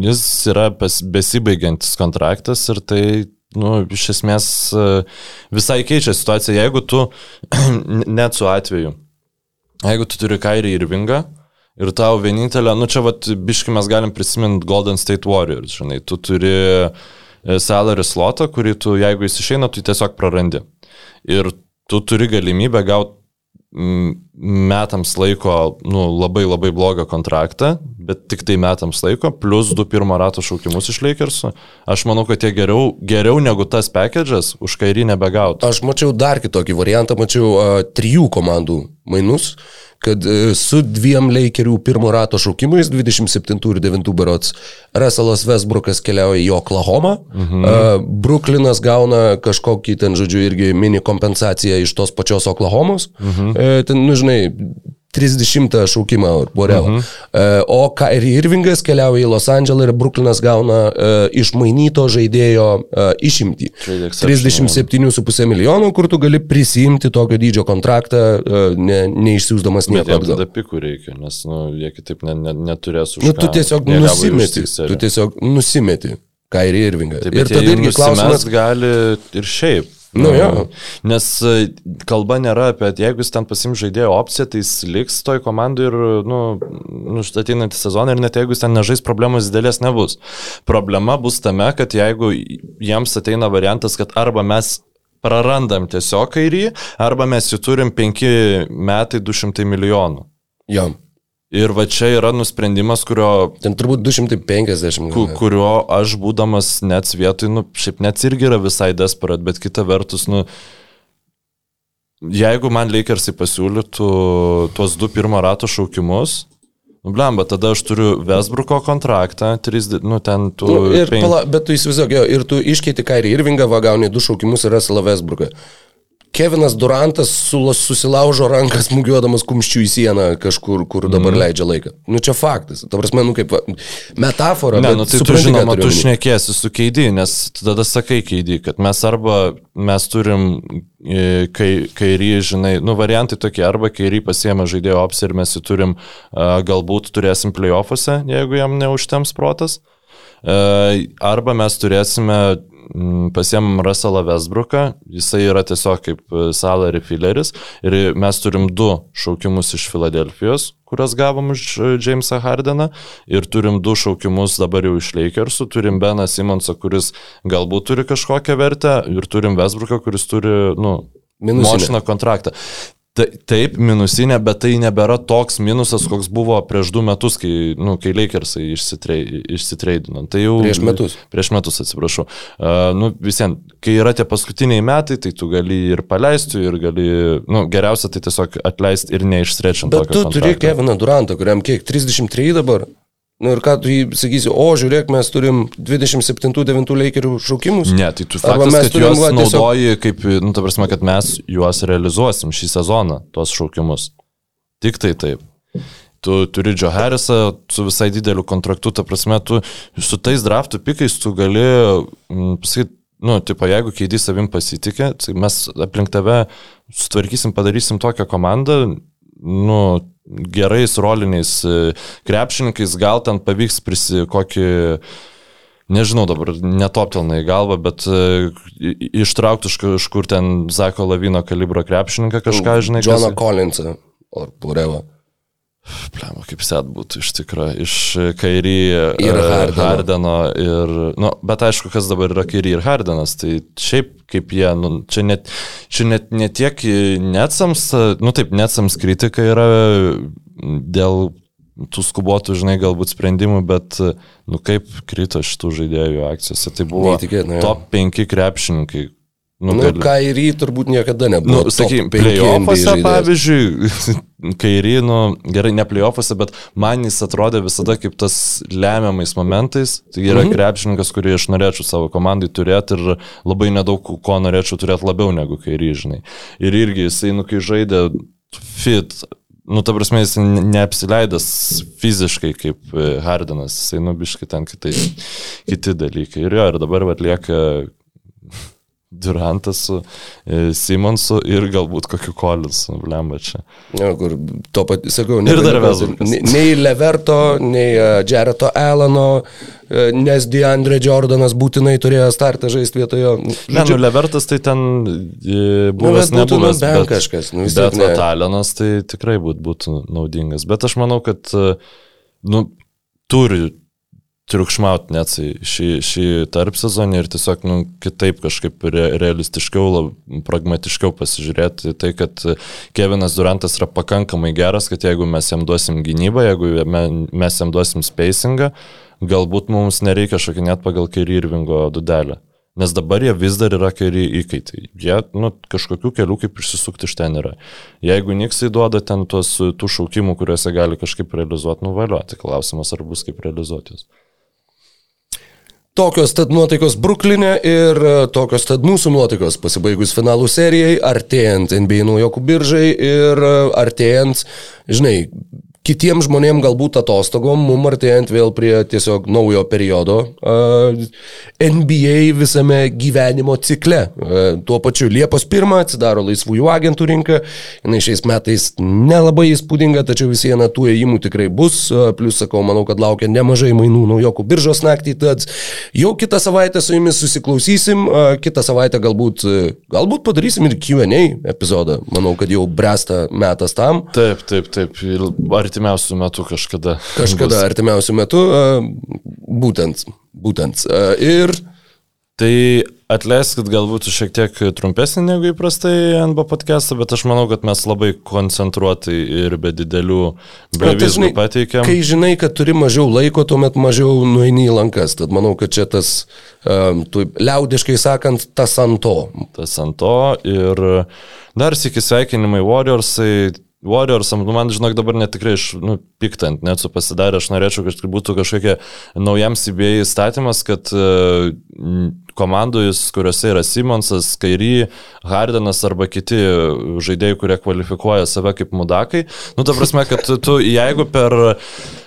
jis yra besibaigiantis kontraktas ir tai, nu, iš esmės e, visai keičia situaciją. Jeigu tu, net su atveju, jeigu tu turi Kairį ir Vingą ir tau vienintelė, nu čia vat, biškai mes galim prisiminti Golden State Warriors, žinai, tu turi e, salary slotą, kurį tu, jeigu jis išeina, tu tiesiog prarandi. Ir tu turi galimybę gauti metams laiko, nu, labai labai blogą kontraktą, bet tik tai metams laiko, plus du pirmo rato šaukimus iš Lakersų. Aš manau, kad jie geriau, geriau negu tas package'as už kairį nebegautų. Aš mačiau dar kitokį variantą, mačiau uh, trijų komandų mainus, kad uh, su dviem Lakerių pirmo rato šaukimais, 27 ir 9 berots, Russellas Westbrookas keliauja į Oklahoma, mhm. uh, Brooklynas gauna kažkokį ten, žodžiu, irgi mini kompensaciją iš tos pačios Oklahomos. Mhm. Uh, ten, nu, žinai, 30 šaukimą, whatever. Uh -huh. O Kairi Irvingas keliauja į Los Andželą ir Brooklynas gauna uh, išmainyto žaidėjo uh, išimtį. Trade exception, 37,5 milijonų, kur tu gali prisimti tokio dydžio kontraktą, ne, neišsiųsdamas Bet nieko atgal. tada pikų reikia, nes nu, jie kitaip ne, ne, neturės už Nu, tu tiesiog nusimeti. Tu tiesiog nusimeti Kairi Irvingą. Ir bet tada irgi klausimas. klausimas gali ir šiaip. Nu, jo. Nes e, kalba nėra apie, jeigu jis ten pasim žaidėjo opciją, tai jis liks toj komandai ir, nu, nuštatinantį sezoną ir net jeigu jis ten nežais, problemos didelės nebus. Problema bus tame, kad jeigu jiems ateina variantas, kad arba mes prarandam tiesiog kairį, arba mes jį turim 5 metai 200 milijonų. Jo. Ir va čia yra nusprendimas, kurio Ten turbūt 250. ku, kurio aš būdamas net vietoj, nu, šiaip net irgi yra visai desperat, bet kita vertus, nu, jeigu man Lakersai pasiūlytų tuos du pirmo rato šaukimus, Nu, blemba, tada aš turiu Vesbruko kontraktą, 3, nu ten tu... Nu, ir penk- pala, bet tu įsivaizduok, jo, ir tu iškeiti Kairį Irvingą, va gauni du šaukimus ir Russellą Westbrook'ą. Kevinas Durantas susilaužo ranką smūgiuodamas kumščių į sieną kažkur, kur dabar mm. leidžia laiką. Nu čia faktas. Ta prasme, nu kaip metafora. Ne, nu tai tu supranti, ką žinoma, tu šnekėsi su keidį, nes tu tada sakai keidį, kad mes arba mes turim e, kai, kairį, žinai, nu variantai tokie, arba kairį pasiemė žaidėjo opsi ir mes jį turim, a, galbūt turėsim playoffuose, jeigu jam neužtems protas. E, Arba mes turėsime, pasiemam Russellą Westbrooką, jisai yra tiesiog kaip e, salary filleris ir mes turim du šaukimus iš Filadelfijos, kuriuos gavom iš e, Jamesą Hardeną ir turim du šaukimus dabar jau iš Lakersų, turim Beną Simonsą, kuris galbūt turi kažkokią vertę ir turim Westbrooką, kuris turi, nu, Minusinę. mošiną kontraktą. Ta- Taip, minusinė, bet tai nebėra toks minusas, koks buvo prieš du metus, kai, nu, kai Lakersai išsitrei- išsitreidino. Tai jau, Prieš metus. Prieš metus, atsiprašau. Uh, nu, visiems, kai yra tie paskutiniai metai, tai tu gali ir paleisti, ir gali, nu, geriausia tai tiesiog atleisti ir neišstrečiant. Bet tu turi Keviną Durantą, kuriam kiek 33 dabar. Nu ir ką tu jį sakysi, o žiūrėk, mes turim 27-9 leikerių šaukimus. Ne, tai tu faktas, kad turim, juos va, tiesiog- naudoji kaip, nu, ta prasme, kad mes juos realizuosim šį sezoną, tuos šaukimus. Tik tai taip. Tu turi Joe Harrisą su visai dideliu kontraktu, ta prasme, tu su tais draftų pikais tu gali, mm, pasakyti, nu, tipo, jeigu keidį savim pasitikė, tai mes aplink tave sutvarkysim, padarysim tokią komandą, nu, gerais roliniais e, krepšininkais, gal ten pavyks prisi kokį Nežinau dabar, netoptelna į galvą, bet e, ištraukti iš kažkur ten Zako Lavino kalibro krepšininką kažką, žinai, Johną kas... Collinsą. Ar Purevą. Plemo, kaip set būtų iš tikrųjų, iš Kairį Ir e, Hardeno. Hardeno ir, nu, bet aišku, kas dabar yra Kairį ir Hardenas, tai šiaip kaip jie, nu, čia net, čia net ne tiek netsams, nu taip, netsams kritika yra dėl tų skubotų, žinai, galbūt sprendimų, bet, nu, kaip krito šitų žaidėjų akcijose, tai buvo top 5 krepšininkai. Nu, gali- Kairį turbūt niekada nebuvo. Nu, sakykime, playoffuose, pavyzdžiui, kairį, nu, gerai, ne playoffuose, bet man jis atrodė visada kaip tas lemiamais momentais. Tai yra mhm. krepšininkas, kurį aš norėčiau savo komandai turėti ir labai nedaug ko norėčiau turėti labiau negu kairį, žinai. Ir irgi jisai, nu, kai žaidė fit, nu, ta prasme, jis ne- neapsileidęs fiziškai kaip e, Hardenas, jisai, nu, biškai ten kitai, kiti dalykai. Ir jo, ir dabar atlieka Durantas su e, Simonsu ir galbūt kokiu Kolinsu, blemba čia. Ja, kur to pat, sakau, Westbrookas. nei- Nei Leverto, nei uh, Jareto Alano, uh, nes DeAndre Jordanas būtinai turėjo startą žaisti vietojo. Ne, nu, Levertas tai ten e, buvęs nu, nebuvęs, bent bet, kažkas, nu, bet ne. Natalianas tai tikrai būt, būtų naudingas. Bet aš manau, kad e, nu, turi triukšmauti net šį, šį tarp sezonį ir tiesiog nu, kitaip kažkaip re, realistiškiau, lab, pragmatiškiau pasižiūrėti tai, kad Kevinas Durantas yra pakankamai geras, kad jeigu mes jam duosim gynybą, jeigu me- mes jam duosim spacingą, galbūt mums nereikia šokinėti pagal kairį Irvingo dudelę. Nes dabar jie vis dar yra kairį įkaitai. Jie, nu, kažkokių kelių kaip išsisukti iš ten yra. Jeigu Niksai duoda ten tuos tų šaukimų, kuriuose gali kažkaip realizuoti, nuvaliuoti, klausimas ar bus kaip realizuoti juos. Tokios tad nuotaikos Bruklinė ir e, tokios tad mūsų nuotaikos pasibaigus finalų serijai, artėjant NBA naujokų biržai ir e, artėjant, žinai, kitiems žmonėms galbūt atostogom, mum artėjant vėl prie tiesiog naujo periodo uh, NBA visame gyvenimo cikle. Uh, tuo pačiu Liepos 1 atsidaro laisvųjų agentų rinka, jinai šiais metais nelabai įspūdinga, tačiau vis viena tų ėjimų tikrai bus, uh, plus sakau, manau, kad laukia nemažai mainų naujokų biržos naktį, tad jau kitą savaitę su jumis susiklausysim, kitą savaitę galbūt, galbūt padarysim ir Q&A epizodą, manau, kad jau bręsta metas tam. Taip, taip, taip. Ir artimiausių metų kažkada. Kažkada artimiausių metų, būtent, būtent. Ir Tai atleiskit galbūt šiek tiek trumpesnį negu įprastai NB podcast'ą, bet aš manau, kad mes labai koncentruotai ir be didelių tai brevizmų žinai, pateikėm. kai žinai, kad turi mažiau laiko, tuomet mažiau nueini į lankas. Tad manau, kad čia tas, um, tu, liaudiškai sakant, tas ant to. tas ant to. Ir dar sėki sveikinimai Warriorsai. Warriors, nu, man žinok dabar net tikrai iš, nu, piktant, net su pasidarė, aš norėčiau, kad būtų kažkokia naujam CBA įstatymas, kad uh, komandojus, kuriuose yra Simonsas, Kairi, Hardenas arba kiti žaidėjai, kurie kvalifikuoja save kaip mudakai, nu, ta prasme, kad tu, jeigu per E,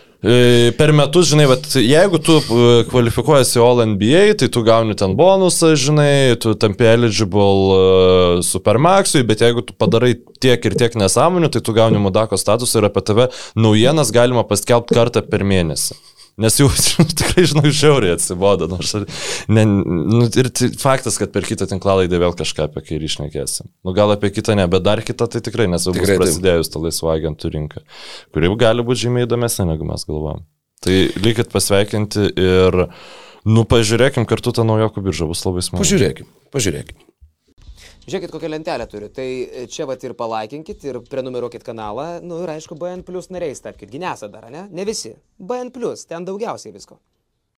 per metus, žinai, bet jeigu tu e, kvalifikuojasi All NBA, tai tu gauni ten bonusą, žinai, tu tampi eligible e, Supermaxui, bet jeigu tu padarai tiek ir tiek nesąmonių, tai tu gauni Mudako statusą ir apie tave naujienas galima paskelbti kartą per mėnesį. Nes jau tikrai, žinau, žiauriai atsibodo. Nors, ne, nu, ir faktas, kad per kitą tinklalaidę vėl kažką apie kairį išnekėsim. Nu, gal apie kitą ne, bet dar kitą tai tikrai, nes jau bus prasidėjus ta laisvo agentų rinka, kuri gali būti žymiai įdomesnė, negu mes galvom. Tai likit pasveikinti ir, nu, pažiūrėkim kartu tą naujokų biržą, bus labai smagu. Pažiūrėkim, pažiūrėkim. Žiūrėkit, kokią lentelę turiu. Tai čia vat ir palaikinkit, ir prenumeruokit kanalą. Nu ir aišku, BN Plus nariais tapkite. Ginesa dar, ne? Ne visi. BN Plus, ten daugiausiai visko.